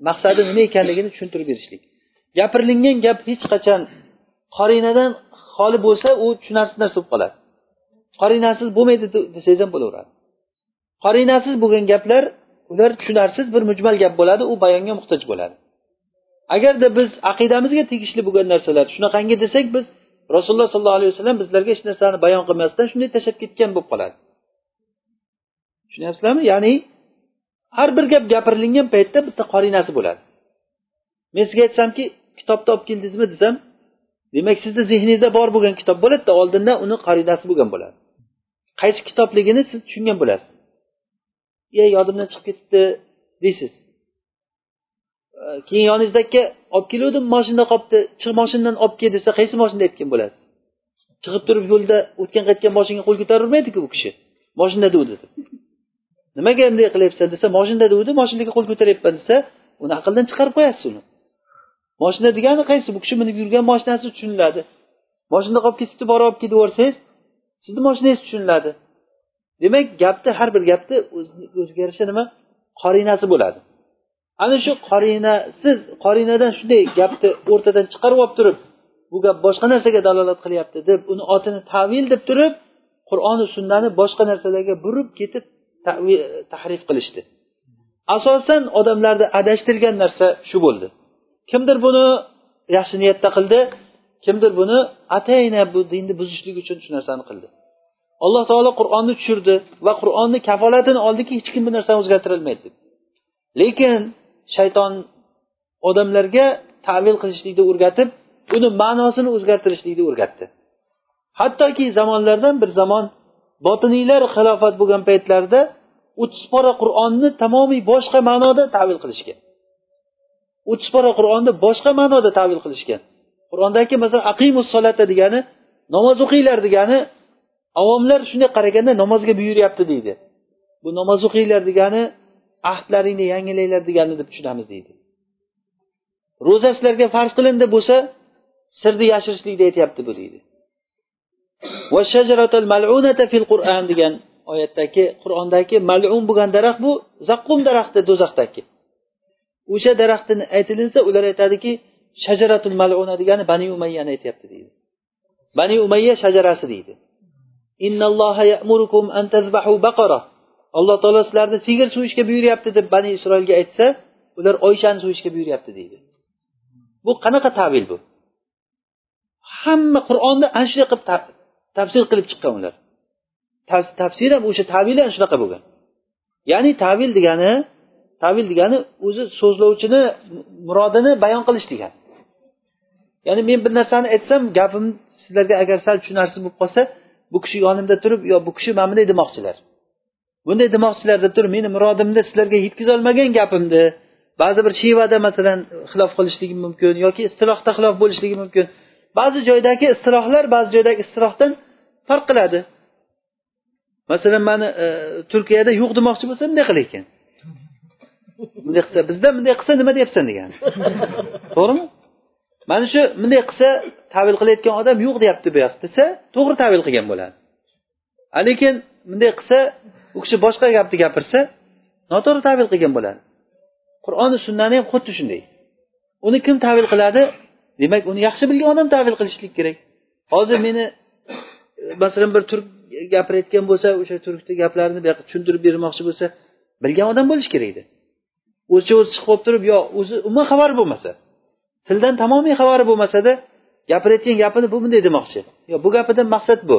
maqsadi nima ekanligini tushuntirib berishlik. Gapirilgan gap hech qachon qorinadan xoli bo'lsa u tushunarsiz narsa bo'lib qoladi. Qorinasiz bo'lmaydi desangiz ham bo'laveradi. Qorinasiz bo'lgan gaplar ular tushunarsiz bir mujmal gap bo'ladi u bayonga muhtoj bo'ladi. Agarda biz aqidamizga tegishli bo'lgan narsalar shunaqangi desak biz rasululloh sollallohu alayhi vasallam bizlarga hech narsani bayon qilmasdan shunday tashlab ketgan bo'lib qoladi. Tushunyapsizlarmi? Ya'ni har bir gap gapirilingan paytda bitta qorinasi bo'ladi. Men sizga aytsamki kitobni olib keldingizmi desam demak sizni zehningizda bor bo'lgan kitob bo'ladida oldindan uni qorinasi bo'lgan bo'ladi. Qaysi kitobligini siz tushungan bo'lasiz. E yodimdan chiqib ketibdi deysiz. Э, keyin yoningizda olib keluvdim moshinada qolibdi chiq moshinadan olib kel desa qaysi moshinada aytgan bo'lasiz? Chiqib turib yo'lda o'tgan qaytgan moshinaga qo'l ko'tarolmaydiku bu kishi? Moshinada deguvdi nimaga bunday qilyapsan desa moshinada deguvdi moshinaga qo'l ko'taryapman desa uni aqldan chiqarib qo'yasiz uni. Moshina degani qaysi? Bu kishi minib yurgan moshinasi tushuniladi. Moshinada qolib ketibdi borib olib kelib yuborsangiz sizni moshinangiz tushuniladi. Demak gapni har bir gapni o'ziga yarasha nima? Qorinasi bo'ladi. Ana shu qorinasiz qorinadan shunday gapni o'rtadan chiqarib olib turib bu gap boshqa narsaga dalolat qilyapti deb uni otini tavil deb turib qur'oni sunnani boshqa narsalarga burib ketib tahrif qilishdi. Asosan odamlarni adashtirgan narsa shu bo'ldi. Kimdir buni yaxshi niyatda qildi kimdir buni atayna bu dinni buzishlik uchun shu narsani qildi. Alloh taolo qur'onni tushirdi va qur'onni kafolatini oldiki hech kim bu narsani o'zgartirolmaydi deb. Lekin shayton odamlarga tavil qilishlikni o'rgatib uni ma'nosini o'zgartirishlikni o'rgatdi. Hattoki zamonlardan bir zamon botiniylar xilofat bo'lgan paytlarida o'ttiz pora qur'onni tamomiy boshqa ma'noda tavil qilishgan. O'ttiz pora qur'onni boshqa ma'noda tavil qilishgan. Qur'ondagi masalan aqimus solata degani namoz o'qinglar degani avomlar shunday qaraganda namozga buyuryapti deydi. Bu namoz o'qinglar degani ahdlaringni yangilanglar degani deb tushunamiz deydi. Ro'za sizlarga farz qilindi bo'lsa sirni yashirishlikni aytyapti bu deydi. Degan oyatdagi qur'ondagi malun bo'lgan daraxt bu zaqqum daraxti do'zaxdagi. O'sha daraxtini aytilinsa ular aytadiki shajaratul maluna degani bani umayyani aytyapti deydi. Bani umayya shajarasi deydi. Alloh taolo sizlarni sigir so'yishga buyuryapti deb bani isroilga aytsa ular oyshani so'yishga buyuryapti deydi. Bu qanaqa tavil bu? Hamma qur'onni ana shunday qilib tafsir qilib chiqqan ular. Tafsir ham o'sha tavil ham shunaqa bo'lgan. Ya'ni tavil degani tavil degani o'zi so'zlovchini murodini bayon qilish degani ya'ni men bir narsani aytsam gapim sizlarga agar sal tushunarsiz bo'lib qolsa bu kishi yonimda turib yo bu kishi mana bunday demoqchilar. Bunday demoqchilar deb turib meni murodimni sizlarga yetkazolmagan gapimni ba'zi bir shevada masalan xilof qilishligi mumkin yoki istilohda xilof bo'lishligi mumkin. Ba'zi joydagi istilohlar ba'zi joydagi istilohdan farq qiladi. Masalan mani e, turkiyada yo'q demoqchi bo'lsa bunday qilar ekan. Bunday qilsa bizda bunday qilsa nima deyapsan degan. To'g'rimi? Mana shu bunday qilsa tavil qilayotgan odam yo'q deyapti bu yoqda desa to'g'ri tavil qilgan bo'ladi. Lekin bunday qilsa u kishi boshqa gapni gapirsa noto'g'ri tavil qilgan bo'ladi. Qur'oni sunnani ham xuddi shunday. Uni kim tavil qiladi? Demak uni yaxshi bilgan odam tavil qilishlik kerak. Hozir meni e, masalan bir turk gapirayotgan bo'lsa o'sha turkni gaplarini buyoqqa tushuntirib bermoqchi bo'lsa bilgan odam bo'lishi kerak edi. O'zicha o'zi chiqib olib turib yo o'zi umuman xabari bo'lmasa tildan tamomiy xabari bo'lmasada gapirayotgan gapini bu bunday demoqchi. Yo bu gapidan maqsad bu.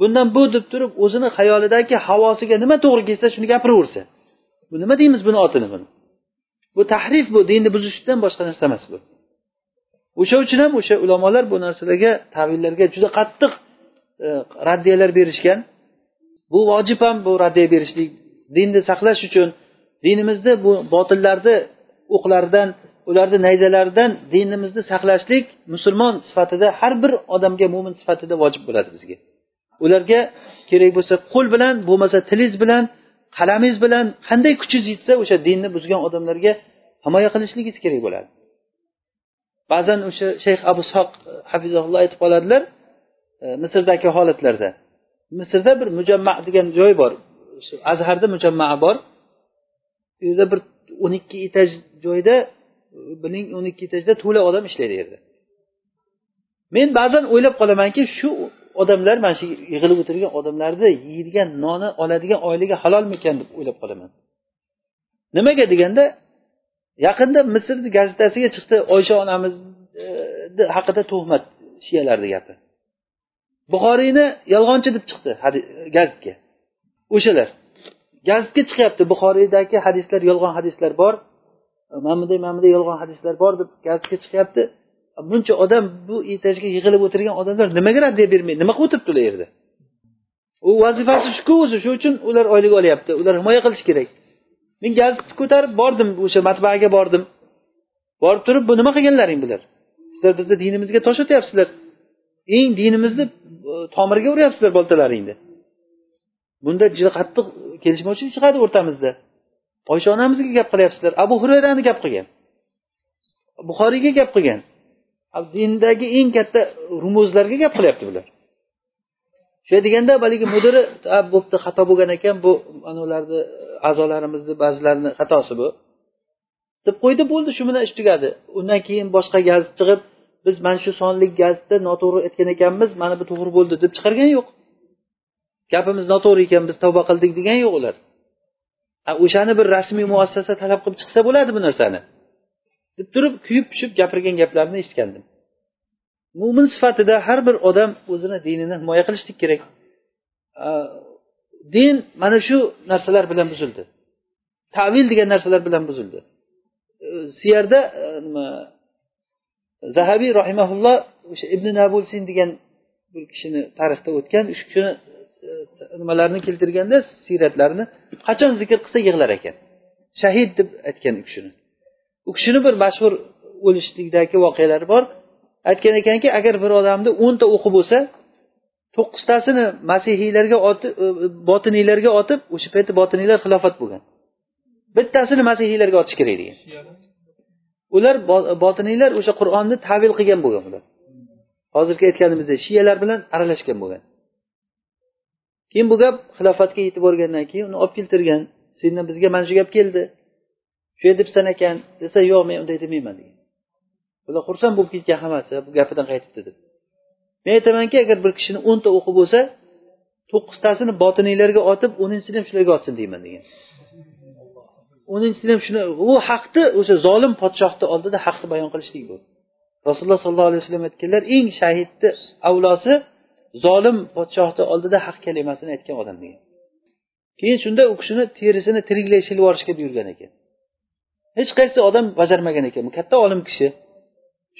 Bundan bu deb turib o'zini xayolidagi havosiga nima to'g'ri kelsa shuni gapiraversa bu nima deymiz buni otini buni? Bu tahrif bu dinni buzishdan boshqa narsa emas bu. O'sha uchun ham o'sha ulamolar bu narsalarga tavillarga juda qattiq e, raddiyalar berishgan. Bu vojib ham bu raddiya berishlik dinni saqlash uchun dinimizni bu botillarni o'qlaridan ularni nayzalaridan dinimizni saqlashlik musulmon sifatida har bir odamga mo'min sifatida vojib bo'ladi bizga. Ularga kerak bo'lsa qo'l bilan bo'lmasa tilingiz bilan qalamingiz bilan qanday kuchingiz yetsa o'sha dinni buzgan odamlarga himoya qilishligingiz kerak bo'ladi. Ba'zan o'sha shayx abu soq e, hafizaulloh aytib qoladilar e, misrdagi holatlarda. Misrda bir mujamma degan joy bor azharda mujamma bor. U yerda bir o'n ikki etaj joyda e, biling o'n ikki etajda to'la odam ishlaydi yerda. Men ba'zan o'ylab qolamanki shu odamlar mana shu yig'ilib o'tirgan odamlarni yeydigan noni oladigan oyligi halolmikan deb o'ylab qolaman. Nimaga deganda yaqinda misrni gazetasiga chiqdi oysha onamizni e, haqida tuhmat shiyalarni gapi. Buxoriyni yolg'onchi deb chiqdi gazetga o'shalar gazitga chiqyapti buxoriydagi hadislar yolg'on hadislar bor. E, mana bunday mana bunday yolg'on hadislar bor deb gazitga chiqyapti. Buncha odam bu etajga yig'ilib o'tirgan odamlar nimaga raddiya bermaydi? Nima qilib o'tiribdi ular yerda? U vazifasi shuku o'zi shu uchun ular oylik olyapti. Ular himoya qilish kerak. Men gazitni ko'tarib bordim o'sha matbaaga bordim. Borib turib bu nima qilganlaring bular? Sizlar bizni dinimizga tosh otyapsizlar eng dinimizni e, tomiriga uryapsizlar boltalaringni. Bunda juda qattiq kelishmovchilik chiqadi o'rtamizda. Oysha onamizga gap qilyapsizlar. Abu hurayrani gap qilgan. Buxoriyga gap qilgan. Dindagi eng katta rumuzlarga gap qilyapti bular. Shunday deganda haligi mudiri bo'pti xato bo'lgan ekan bu anavilarni a'zolarimizni ba'zilarini xatosi bu. Deb qo'ydi bo'ldi shu bilan ish tugadi. Undan keyin boshqa gazit chiqib biz mana shu sonli gazitda noto'g'ri aytgan ekanmiz mana bu to'g'ri bo'ldi deb chiqargani yo'q. Gapimiz noto'g'ri ekan biz tavba qildik degani yo'q ular. O'shani bir rasmiy muassasa talab qilib chiqsa bo'ladi bu narsani. Deb turib kuyib pishib gapirgan gaplarini eshitgandim. Mo'min sifatida har bir odam o'zini dinini himoya qilishlik kerak. Din mana shu narsalar bilan buzildi. Tavil degan narsalar bilan buzildi. Siyarda nima zahabiy rahimaulloh o'sha ibn nabulsin degan bir kishini tarixda o'tgan shu kishini nimalarni keltirganda siyratlarini qachon zikr qilsa yig'lar ekan. Shahid deb aytgan u kishini. U kishini bir mashhur o'lishlikdagi voqealari bor. Aytgan ekanki agar bir odamni o'nta o'qi bo'lsa to'qqiztasini masihiylarga e, botiniylarga otib o'sha paytda botiniylar xilofat bo'lgan. Bittasini masihiylarga otish kerak degan. Ular botiniylar o'sha qur'onni tavil qilgan bo'lgan ular. Hozirgi aytganimizdek shiyalar bilan aralashgan bo'lgan. Keyin bu gap xilofatga yetib borgandan keyin uni olib keltirgan. Sendan bizga mana shu gap keldi. Shunday debsan ekan desa yo'q men unday demayman degan. Ular xursand bo'lib ketgan hammasi bu gapidan qaytibdi deb men aytamanki agar bir kishini o'nta o'qi bo'lsa to'qqiztasini botiniylarga otib o'ninchisini ham shularga otsin deyman degan. O'ninchisini ham shuni u haqni o'sha zolim podshohni oldida haqni bayon qilishlik bu. Rasululloh sollallohu alayhi vasallam aytganlar eng shahidni avlosi zolim podshohni oldida haq kalimasini aytgan odam degan. Keyin shunda u kishini terisini tiriklay shilib yuborishga buyurgan ekan. Hech qaysi odam bajarmagan ekan. Bu katta olim kishi.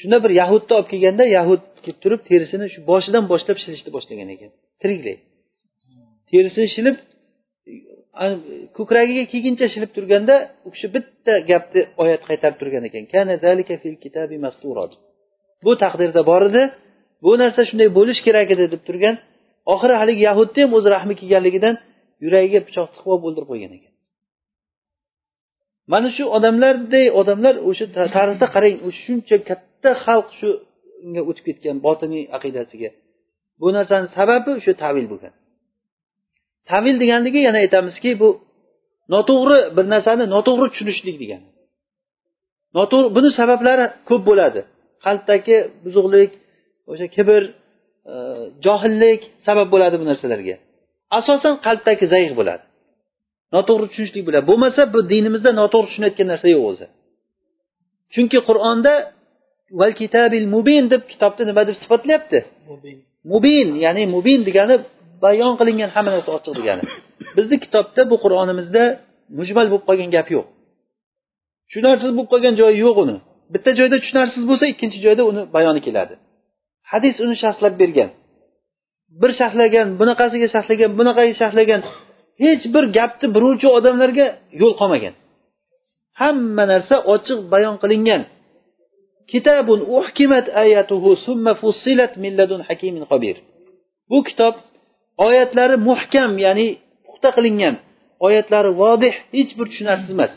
Shunda bir yahudni olib kelganda yahud kelib turib terisini shu boshidan boshlab shilishni boshlagan ekan. Tiriklay terisini shilib ko'kragiga kelguncha shilib turganda u kishi bitta gapni oyat qaytarib turgan ekan. Bu taqdirda bor edi. Bu narsa shunday bo'lishi kerak edi deb turgan. Oxiri haligi yahudni ham o'zi rahmi kelganligidan yuragiga pichoq tiqib olib o'ldirib qo'ygan ekan. Mana shu odamlarday odamlar o'sha tarixda qarang shuncha katta xalq shunga o'tib ketgan botiniy aqidasiga. Bu narsani sababi o'sha tavil bo'lgan. Tavil deganligi yana aytamizki bu noto'g'ri bir narsani noto'g'ri tushunishlik degani. Noto'g'ri buni sabablari ko'p bo'ladi. Qalbdagi buzuqlik o'sha kibr e, johillik sabab bo'ladi bu narsalarga. Asosan qalbdagi zaif bo'ladi. Noto'g'ri tushunishlik bilan. Bo'lmasa bu dinimizda noto'g'ri tushunayotgan narsa yo'q o'zi. Chunki qur'onda val kitabil mubin deb kitobni nima deb sifatlayapti? Mubin. Ya'ni mubin degani bayon qilingan hamma narsa ochiq degani. Bizni kitobda bu qur'onimizda mujmal bo'lib qolgan gap yo'q. Tushunarsiz bo'lib qolgan joyi yo'q uni. Bitta joyda tushunarsiz bo'lsa ikkinchi joyda uni bayoni keladi. Hadis uni sharhlab bergan. Bir sharhlagan bunaqasiga sharhlagan bunaqaga sharhlagan hech bir gapni biluvchi odamlarga yo'l qolmagan hamma narsa ochiq bayon qilingan. Kitabun uhkimat ayatuhu summa fussilat min ladun hakimin qabir. Bu kitob oyatlari muhkam ya'ni puxta qilingan. Oyatlari vodih hech bir tushunarsiz emas.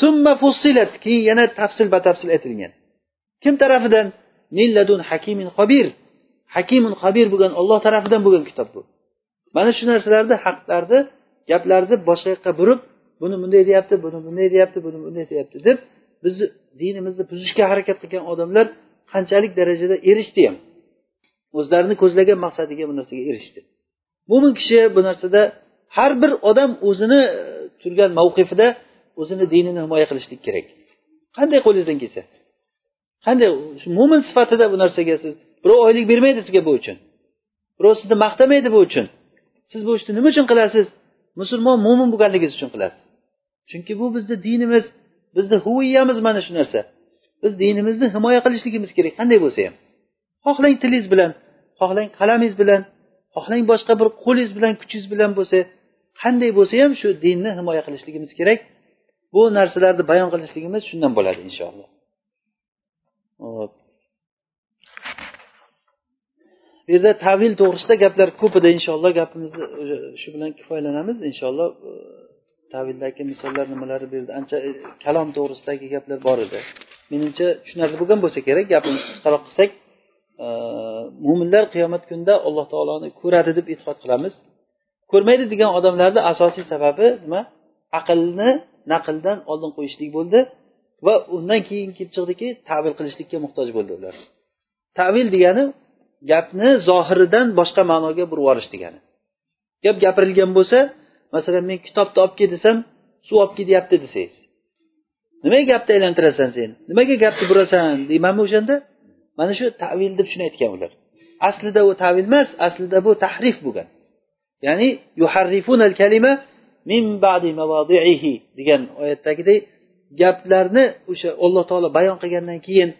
Summa fussilat keyin yana tafsil batafsil aytilgan kim tarafidan? Milladun hakimin qabir. Hakimin qabir bo'lgan olloh tarafidan bo'lgan kitob bu. Mana shu narsalarni haqlarni gaplarni boshqa yoqqa burib buni bunday deyapti buni bunday deyapti buni bunday deyapti deb bizni dinimizni buzishga harakat qilgan odamlar qanchalik darajada erishdi ham. O'zlarini ko'zlagan maqsadiga bu narsaga erishdi. Mo'min kishi bu narsada har bir odam o'zini e, turgan mavqifida o'zini dinini himoya qilishlik kerak. Qanday qo'lingizdan kelsa. Qanday mo'min sifatida bu narsaga siz birov oylik bermaydi sizga bu uchun. Birov sizni maqtamaydi bu uchun. Siz bu ishni nima uchun qilasiz? Musulmon mo'min bo'lganligingiz uchun qilasiz. Chunki bu bizni dinimiz bizni huviyamiz mana shu narsa. Biz dinimizni himoya qilishligimiz kerak qanday bo'lsa ham. Xohlang tilingiz bilan xohlang qalamingiz bilan xohlang boshqa bir qo'lingiz bilan kuchingiz bilan bo'lsa qanday bo'lsa ham shu dinni himoya qilishligimiz kerak. Bu narsalarni bayon qilishligimiz shundan bo'ladi inshaalloh hop bu yerda tavil to'g'risida gaplar ko'p edi inshaalloh gapimizni shu bilan kifoyalanamiz inshaalloh e, tavildagi misollar nimalari bu yerda ancha e, kalom to'g'risidagi gaplar bor edi. Menimcha tushunarli bo'lgan bo'lsa kerak gapimizni qisqaroq qilsak e, mo'minlar qiyomat kunida alloh taoloni ko'radi deb e'tiqod qilamiz. Ko'rmaydi degan odamlarni asosiy sababi nima? Aqlni naqldan oldin qo'yishlik bo'ldi va undan keyin kelib chiqdiki tavil qilishlikka muhtoj bo'ldi ular. Tavil degani gapni zohiridan boshqa ma'noga burib yuborish degani. Gap gapirilgan bo'lsa masalan men kitobni olib kel desam suv olib kel deyapti desangiz. Nimaga gapni aylantirasan sen? Nimaga gapni burasan? Deymanmi o'shanda? Mana shu tavil deb shuni aytgan ular. Aslida u tavil emas aslida bu tahrif bo'lgan. Ya'ni yuharrifunal kalima min ba'di mavadiihi degan oyatdagidek gaplarni o'sha alloh taolo bayon qilgandan keyin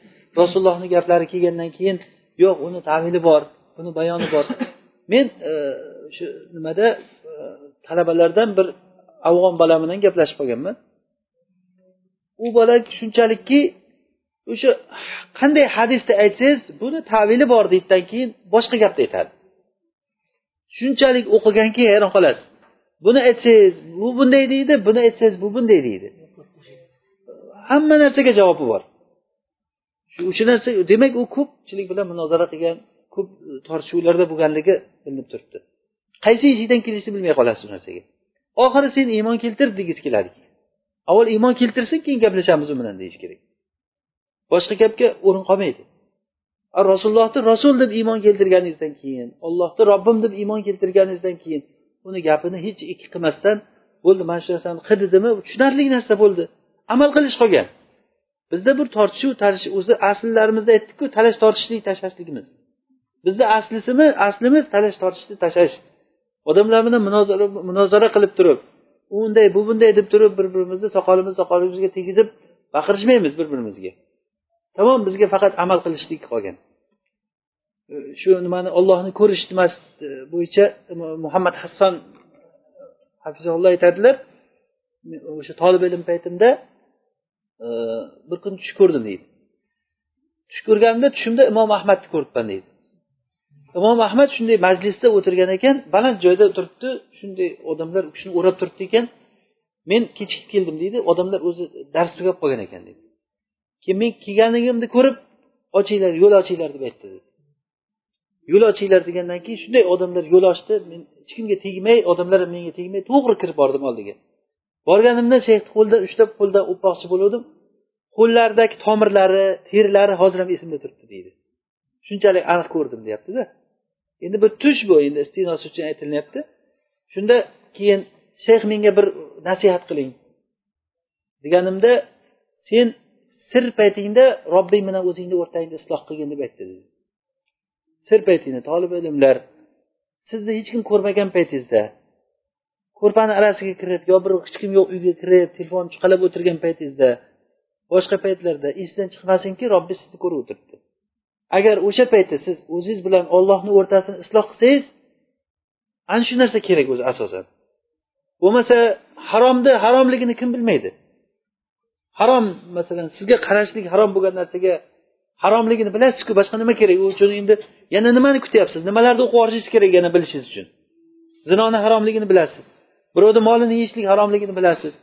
rasulullohni gaplari kelgandan keyin yo'q uni tavili bor buni bayoni bor. Men shu e, nimada e, talabalardan bir afg'on bola bilan gaplashib qolganman. U bola shunchalikki o'sha qanday hadisni aytsangiz buni tavili bor deydidan keyin boshqa gapni aytadi. Shunchalik o'qiganki hayron qolasiz. Buni aytsangiz bu bunday deydi buni aytsangiz bu bunday deydi. Hamma narsaga javobi bor o'sha narsa demak u ko'pchilik bilan munozara qilgan ko'p tortishuvlarda bo'lganligi bilinib turibdi. Qaysi eshikdan kelishni bilmay qolasiz u narsaga. Oxiri sen iymon keltir degisi keladi avval iymon keltirsin keyin gaplashamiz u bilan deyish kerak. Boshqa gapga o'rin qolmaydi. Rasulullohni rasul deb iymon keltirganingizdan keyin ollohni robbim deb iymon keltirganingizdan keyin uni gapini hech ikki qilmasdan bo'ldi. Mana shu narsani qil dedimi tushunarli narsa bo'ldi. Amal qilish qolgan. Bizda bir tortishuv tarish o'zi asllarimizda aytdikku talash tortishlik tashlashligimiz. Bizni aslisimi aslimiz talash tortishni tashlash. Odamlar bilan munozara munozara qilib turib u unday bu bunday deb turib bir birimizni soqolimiz soqolimizga tegizib baqirishmaymiz bir birimizga tamom bizga faqat amal qilishlik qolgan. Shu nimani ollohni ko'rish nimasi e, bo'yicha muhammad hasson e, hafizulloh aytadilar e, o'sha tolib ilm paytimda bir kun tush ko'rdim deydi. Tush ko'rganimda tushimda imom ahmadni ko'ribman deydi. Imom ahmad shunday majlisda o'tirgan ekan baland joyda turibdi shunday odamlar u kishini o'rab turibdi ekan. Men kechikib keldim deydi odamlar o'zi dars tugab qolgan ekan deydi. Keyin men kelganligimni ko'rib ochinglar yo'l ochinglar deb aytdi dedi. Yo'l ochinglar degandan keyin shunday odamlar yo'l ochdi men hech kimga tegmay odamlar menga tegmay to'g'ri kirib bordim oldiga. Borganimda shayxni qo'lida ushlab qo'lida o'pmoqchi bo'lgandim qo'llaridagi tomirlari terilari hozir ham esimda turibdi deydi. Shunchalik aniq ko'rdim deyaptida. Endi bu tush bu endi istinosi uchun aytilyapti shunda keyin shayx menga bir nasihat qiling. Deganimda sen sir paytingda robbing bilan o'zingni o'rtangda isloh qilgin deb aytdi dedi. Sir paytingda tolib ilmlar sizni hech kim ko'rmagan paytingizda ko'rpani arasiga kirib yo bir hech kim yo'q uyga kirib telefon chiqalab o'tirgan paytingizda boshqa paytlarda esdan chiqmasinki robbi sizni ko'rib o'tiribdi. Agar o'sha paytda siz o'zingiz bilan ollohni o'rtasini isloh qilsangiz ana shu narsa kerak o'zi asosan. Bo'lmasa haromni haromligini kim bilmaydi? Harom masalan sizga qarashlik harom bo'lgan narsaga haromligini bilasizku boshqa nima kerak? U uchun endi yana nimani kutyapsiz? Nimalarni o'qib yuborishingiz kerak yana bilishingiz uchun? Zinoni haromligini bilasiz. Birovni molini yeyishlik haromligini bilasiz.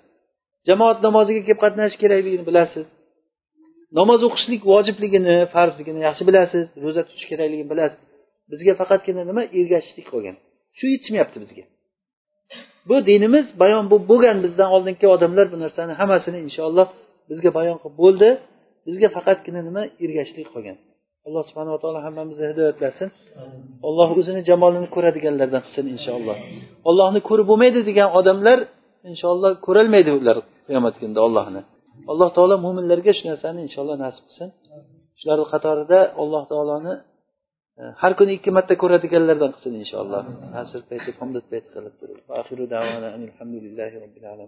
Jamoat namoziga kelib qatnashish kerakligini bilasiz. Namoz o'qishlik vojibligini farzligini yaxshi bilasiz ro'za tutish kerakligini bilasiz. Bizga faqatgina nima? Ergashishlik qolgan shu yetishmayapti bizga. Bu dinimiz bayon bo'lib bo'lgan bizdan oldingi odamlar bu narsani hammasini inshaalloh bizga bayon qilib bo'ldi. Bizga faqatgina nima? Ergashishlik qolgan alloh subhanava taolo hammamizni hidoyatlasin alloh o'zini jamolini ko'radiganlardan qilsin inshaalloh. Ollohni ko'rib bo'lmaydi degan odamlar inshaalloh ko'rolmaydi ular qiyomat kunida ollohni alloh taolo mo'minlarga shu narsani inshaalloh nasib qilsin. Shularni qatorida alloh taoloni e, har kuni ikki marta ko'radiganlardan qilsin inshaalloh. Asr payti pomdod payti qilib turib. Alhamdulillahi robbil alamin.